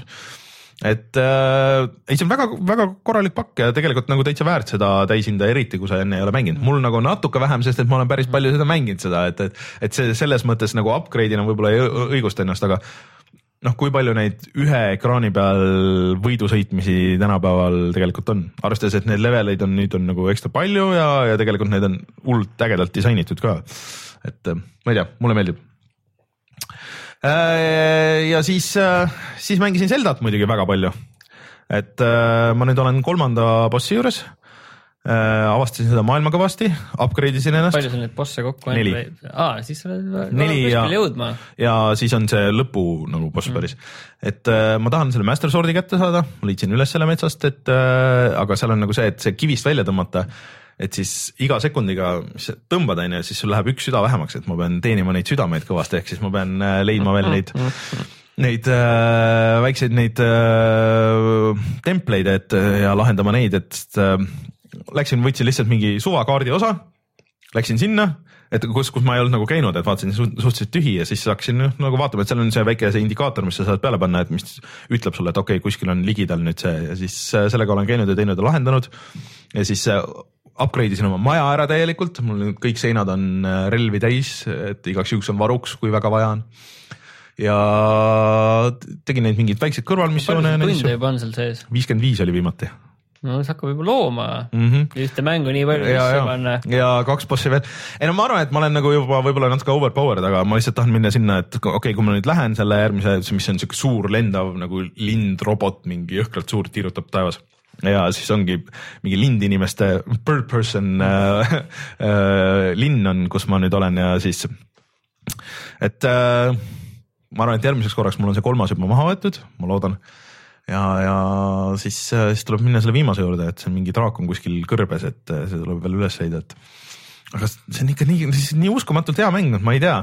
Et äh, ei, see on väga-väga korralik pakk ja tegelikult nagu täitsa väärt seda täishinda, eriti kui sa enne ei ole mänginud. mul nagu natuke vähem, sest et ma olen päris palju seda mänginud, seda, et, et, et see selles mõttes nagu upgrade'ina võib-olla ei õigusta ennast, aga noh, kui palju neid ühe ekraani peal võidu sõitmisi tänapäeval tegelikult on, arvestades, et neid leveleid on nüüd on nagu ekstra palju ja, ja tegelikult need on hullult ägedalt disainitud ka. et äh, ma ei tea, mulle meeldib. Äh, ja siis, äh, siis mängisin Zeldat muidugi väga palju. et ma nüüd olen kolmanda bossi juures äh,. avastasin seda maailma kõvasti, upgrade isin ennast. palju sul neid bosse kokku on? neli. aa, siis sa oled neli ja, jõudma. ja siis on see lõpu nagu boss mm. päris. et äh, ma tahan selle Master Sword'i kätte saada, ma leidsin üles selle metsast, et äh, aga seal on nagu see, et see kivist välja tõmmata et siis iga sekundiga, tõmbad, on ju, siis sul läheb üks süda vähemaks, et ma pean teenima neid südameid kõvasti, ehk siis ma pean äh, leidma veel neid neid äh, väikseid neid äh, templeid, et ja lahendama neid, et äh, läksin, võtsin lihtsalt mingi suvakaardi osa, läksin sinna, et kus, kus ma ei olnud nagu käinud, et vaatasin suhteliselt tühi ja siis hakkasin nagu vaatama, et seal on see väike see indikaator, mis sa saad peale panna, et mis ütleb sulle, et okei okay,, kuskil on ligidal nüüd see ja siis äh, sellega olen käinud ja teinud ja lahendanud. ja siis äh, upgrade isin oma maja ära täielikult, mul kõik seinad on äh, relvi täis, et igaks juhuks on varuks, kui väga vaja on ja tegin neid mingeid väikseid kõrvalmissioone. palju tunde juba on seal sees? viiskümmend viis oli viimati no see hakkab juba looma mm -hmm. ühte mängu nii palju sisse panna. ja kaks bossi veel. ei no ma arvan, et ma olen nagu juba võib-olla natuke overpowered, aga ma lihtsalt tahan minna sinna, et okei okay,, kui ma nüüd lähen selle järgmise, mis on siuke suur lendav nagu lind, robot, mingi jõhkralt suur, tiirutab taevas ja siis ongi mingi lindinimeste bird person äh, äh, linn on, kus ma nüüd olen ja siis, et äh, ma arvan, et järgmiseks korraks mul on see kolmas juba maha võetud, ma loodan. Ja, ja siis, siis tuleb minna selle viimase juurde, et see mingi draak on kuskil kõrbes, et see tuleb veel üles leida, et aga see on ikka nii, nii uskumatult hea mäng, ma ei tea,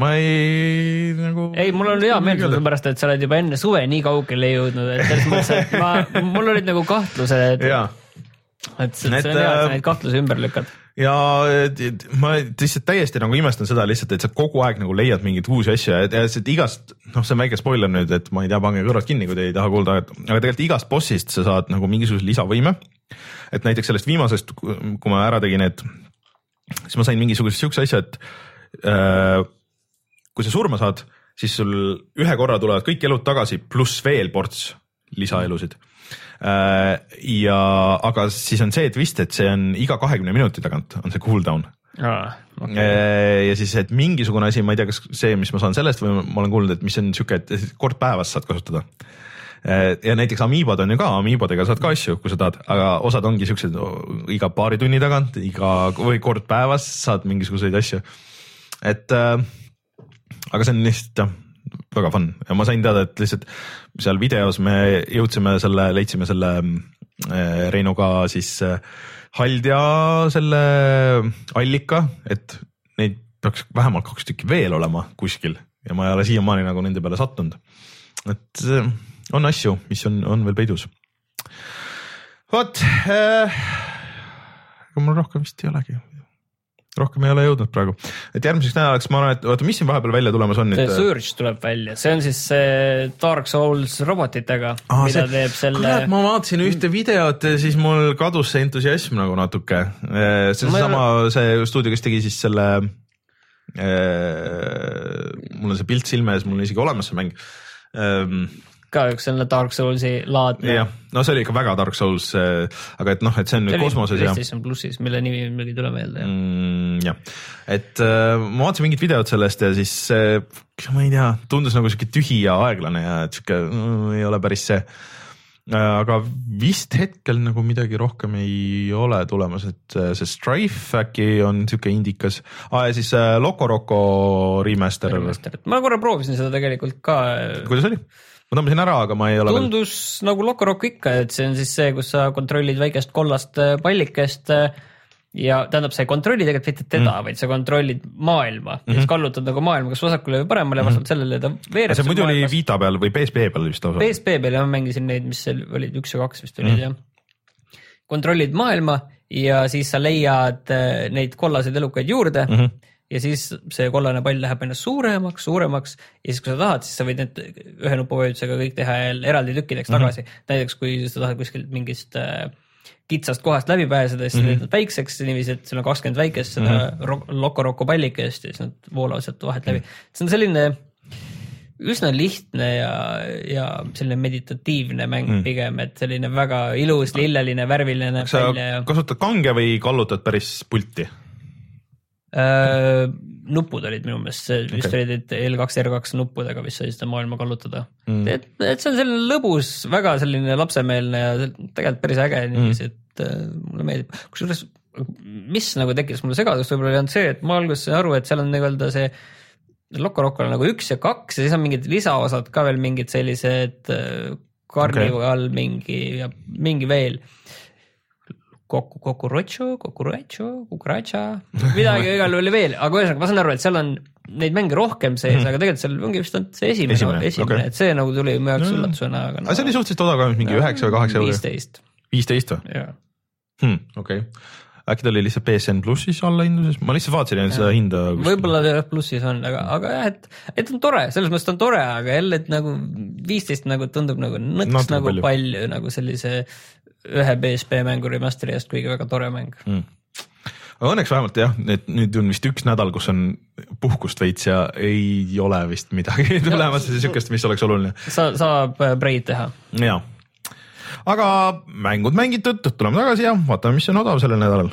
ma ei nagu. ei, mul on hea meel sellepärast, et sa oled juba enne suve nii kaugele jõudnud, et selles mõttes, et ma, mul olid nagu kahtlused. et see, see on hea, et sa äh, neid kahtlusi ümber lükkad ja ma lihtsalt täiesti nagu imestan seda lihtsalt, et sa kogu aeg nagu leiad mingeid uusi asju ja lihtsalt igast, noh, see on väike spoiler nüüd, et ma ei tea, pange kõrvad kinni, kui te ei taha kuulda, aga tegelikult igast bossist sa saad nagu mingisuguse lisavõime. et näiteks sellest viimasest, kui ma ära tegin, et siis ma sain mingisuguse siukse asja, et äh, kui sa surma saad, siis sul ühe korra tulevad kõik elud tagasi, pluss veel ports lisaelusid Äh, ja, aga siis on see twist, et see on iga kahekümne minuti tagant on see cooldown ah,. Okay. Äh, ja siis, et mingisugune asi, ma ei tea, kas see, mis ma saan sellest või ma olen kuulnud, et mis on sihuke, et kord päevas saad kasutada äh, ja näiteks Amiibod on ju ka, Amiibodega saad ka asju, kui sa tahad, aga osad ongi siuksed iga paari tunni tagant, iga või kord päevas saad mingisuguseid asju. et äh, aga see on lihtsalt jah väga fun ja ma sain teada, et lihtsalt seal videos me jõudsime selle, leidsime selle äh, Reinuga siis äh, haldja selle allika, et neid peaks vähemalt kaks tükki veel olema kuskil ja ma ei ole siiamaani nagu nende peale sattunud. et äh, on asju, mis on, on veel peidus. vot äh,, ega mul rohkem vist ei olegi rohkem ei ole jõudnud praegu, et järgmiseks nädalaks ma arvan, et oota, mis siin vahepeal välja tulemas on? see Surge tuleb välja, see on siis see Dark Souls robotitega, mida see... teeb selle. ma vaatasin ühte videot siis mul kadus see entusiasm nagu natuke. see on seesama ei... see stuudio, kes tegi siis selle äh,. mul on see pilt silme ees, mul on isegi olemas see mäng ähm, ka üks selline Dark Soulsi laadne. jah, no see oli ikka väga Dark Souls, aga et noh, et see on nüüd kosmoses ja. PlayStation plussis, mille nimi mul ei tule meelde jah mm,. jah, et äh, ma vaatasin mingit videot sellest ja siis äh, ma ei tea, tundus nagu sihuke tühi ja aeglane ja et sihuke mm, ei ole päris see aga vist hetkel nagu midagi rohkem ei ole tulemas, et äh, see Strife äkki on sihuke indikas ah,. ja siis äh, Loco Roco remaster. ma korra proovisin seda tegelikult ka. kuidas oli? Ma tõmbasin ära, aga ma ei ole tundus veel... nagu Loco Rock ikka, et see on siis see, kus sa kontrollid väikest kollast äh, pallikest äh, ja tähendab, sa ei kontrolli tegelikult mitte teda mm., vaid sa kontrollid maailma mm -hmm. ja siis mhm. kallutad nagu maailma kas vasakule või paremale mm -hmm. vastavalt sellele ta veereb. see muidu maailmas. oli Vita peal või PSP peal vist lausa? PSP peal jah, ma mängisin neid, mis seal olid, üks ja kaks vist olid mm -hmm. jah. kontrollid maailma ja siis sa leiad äh, neid kollaseid elukaid juurde mm. -hmm ja siis see kollane pall läheb aina suuremaks, suuremaks ja siis, kui sa tahad, siis sa võid need ühe nupuvajutusega kõik teha eraldi tükkideks tagasi mm. -hmm. näiteks kui sa tahad kuskilt mingist äh, kitsast kohast läbi pääseda, siis mm -hmm. teed nad väikseks niiviisi, et sul on kakskümmend väikest seda mm -hmm. Loco-Roco pallikest ja siis nad voolavad sealt vahet läbi mm. -hmm. see on selline üsna lihtne ja, ja selline meditatiivne mäng mm. pigem, et selline väga ilus, lilleline, värviline. sa ja... kasutad kange või kallutad päris pulti äh,? nupud olid minu meelest, see vist okay. olid L2, R2 nuppudega vist sai seda maailma kallutada mm.. et, et see on selline lõbus, väga selline lapsemeelne ja tegelikult päris äge niiviisi mm., et äh, mulle meeldib, kusjuures mis nagu tekitas mulle segadust võib-olla oli ainult see, et ma alguses sain aru, et seal on nii-öelda see Loco Roco on nagu üks ja kaks ja siis on mingid lisaosad ka veel mingid sellised Carnival äh, okay. mingi ja mingi veel. Koku, Kokurocho, Kokurocho, Kukuracha, midagi igal juhul oli veel, aga ühesõnaga ma saan aru, et seal on neid mänge rohkem sees mm, -hmm. aga tegelikult seal ongi vist ainult see esimene, esimene, esimene okay., et see nagu tuli mu jaoks üllatusena, aga no,. aga see oli suhteliselt odav ka, mingi üheksa või kaheksa euri? viisteist. viisteist või? jah hmm,. okei okay äkki ta oli lihtsalt BSN plussis allahindluses, ma lihtsalt vaatasin ainult seda hinda. võib-olla ta plussis on, aga, aga jah, et, et on tore, selles mõttes ta on tore, aga jälle, et nagu viisteist nagu tundub nagu nõks Natuke nagu palju. palju nagu sellise ühe BSB mängu remaster'i eest, kuigi väga tore mäng mm aga õnneks vähemalt jah, et nüüd on vist üks nädal, kus on puhkust veits ja ei ole vist midagi tulemas ja siukest, mis oleks oluline. sa, saab breid teha. jaa aga mängud mängitud, tuleme tagasi ja vaatame, mis on odav sellel nädalal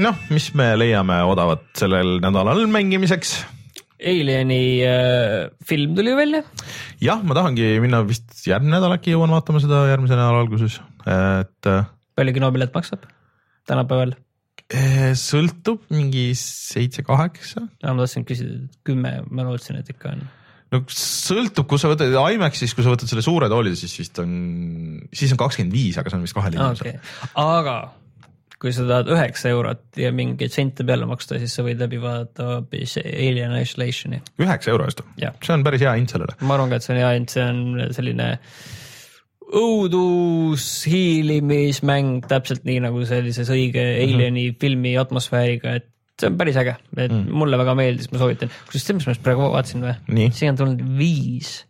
noh, mis me leiame odavat sellel nädalal mängimiseks? Alieni äh, film tuli välja. jah, ma tahangi minna vist järgmine nädal äkki jõuan vaatama seda järgmise nädala alguses, et. Äh, palju kinopilet maksab tänapäeval? Eh, sõltub mingi seitse-kaheksa. ma tahtsin küsida, et kümme, ma lootsin, et ikka on. no sõltub, kui sa võtad IMAX-is, kui sa võtad selle suure tooli, siis vist on, siis on kakskümmend viis, aga see on vist kahele inimesele okay.. aga kui sa tahad üheksa eurot ja mingeid sente peale maksta, siis sa võid läbi vaadata hoopis Alien Isolationi. üheksa euro eest? see on päris hea hind sellele. ma arvan ka, et see on hea hind, see on selline õudus, hiilimismäng täpselt nii nagu sellises õige mm -hmm. Alieni filmi atmosfääriga, et see on päris äge, et mm. mulle väga meeldis, ma soovitan. kusjuures ma just praegu vaatasin või? siia on tulnud viis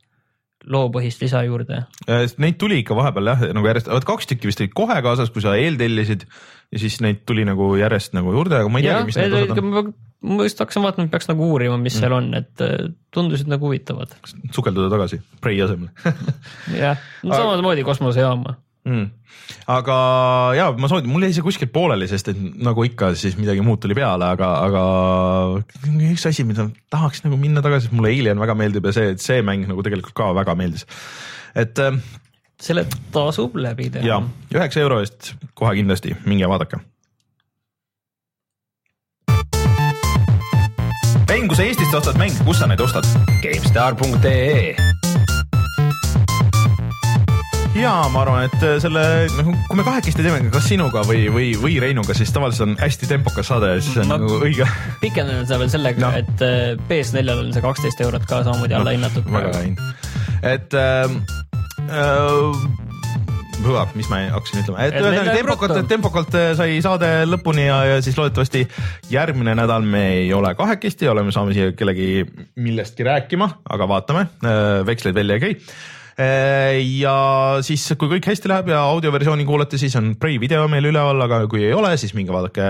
loopõhist lisa juurde. Äh, neid tuli ikka vahepeal jah, nagu järjest, vot kaks tükki vist olid kohe kaasas, kui sa eeltellisid ja siis neid tuli nagu järjest nagu juurde, aga ma ei teagi, mis need osad on ma just hakkasin vaatama, et peaks nagu uurima, mis mm. seal on, et äh, tundusid nagu huvitavad. sukelduda tagasi Prei asemel jah, samamoodi kosmosejaama mm.. aga ja ma soovitan, mul jäi see kuskil pooleli, sest et nagu ikka, siis midagi muud tuli peale, aga, aga üks asi, mida tahaks nagu minna tagasi, mulle Alien väga meeldib ja see, see mäng nagu tegelikult ka väga meeldis. et äh, selle tasub läbi teha. ja, üheksa euro eest kohe kindlasti, minge vaadake mäng, kui sa Eestist ostad mänge, kus sa neid ostad? GameStar.ee ja ma arvan, et äh, selle, noh, kui me kahekesti teeme, kas sinuga või, või, või Reinuga, siis tavaliselt on hästi tempokas saade ja siis on ma nagu õige. pikendan seda veel sellega no., et äh, PS4-l on see kaksteist eurot ka samamoodi alla hinnatud no,. väga hind, et äh, äh, mis ma hakkasin ütlema, et ühesõnaga tempokalt, tempokalt äh, sai saade lõpuni ja, ja siis loodetavasti järgmine nädal me ei ole kahekesti, oleme, saame siia kellegi millestki rääkima, aga vaatame, veksleid välja ei käi ja siis, kui kõik hästi läheb ja audioversiooni kuulate, siis on Prey video meil üleval, aga kui ei ole, siis minge vaadake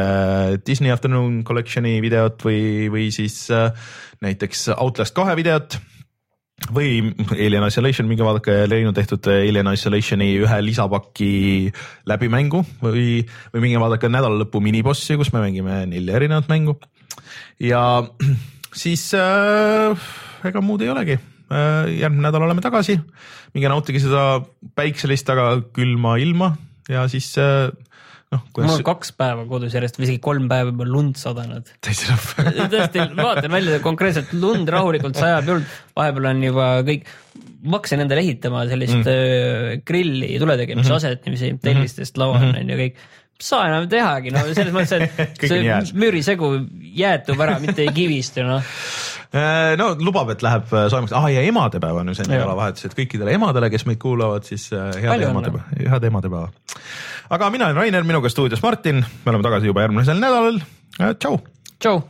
Disney Afternoon Collection'i videot või, või siis näiteks Outlast kahe videot või Alien Isolation, minge vaadake Leinu tehtud Alien Isolationi ühe lisapaki läbimängu või, või minge vaadake nädala lõpu minibossi, kus me mängime nelja erinevat mängu. ja siis äh, ega muud ei olegi äh,. Järgmine nädal oleme tagasi, minge nautige seda päikselist, aga külma ilma ja siis äh, noh kuidas.... mul on kaks päeva kodus järjest või isegi kolm päeva juba lund sadanud. täitsa lõpp tõesti, vaatan välja konkreetselt lund rahulikult sajab julm, vahepeal on juba kõik, ma hakkasin endale ehitama sellist mm. Äh, grilli tule tegemise mm -hmm. aset niiviisi tellistest laual mm -hmm. on ju kõik saa enam tehagi, no selles mõttes, et see müürisegu jäätub ära, mitte ei kivistu noh. Äh, no lubab, et läheb äh, soojemaks. Ah, ja emadepäev on ju see nädalavahetus, et kõikidele emadele, kes meid kuulavad, siis äh, head emadepäeva, head emadepäeva. aga mina olen Rainer, minuga stuudios Martin, me oleme tagasi juba järgmisel nädalal. tšau. tšau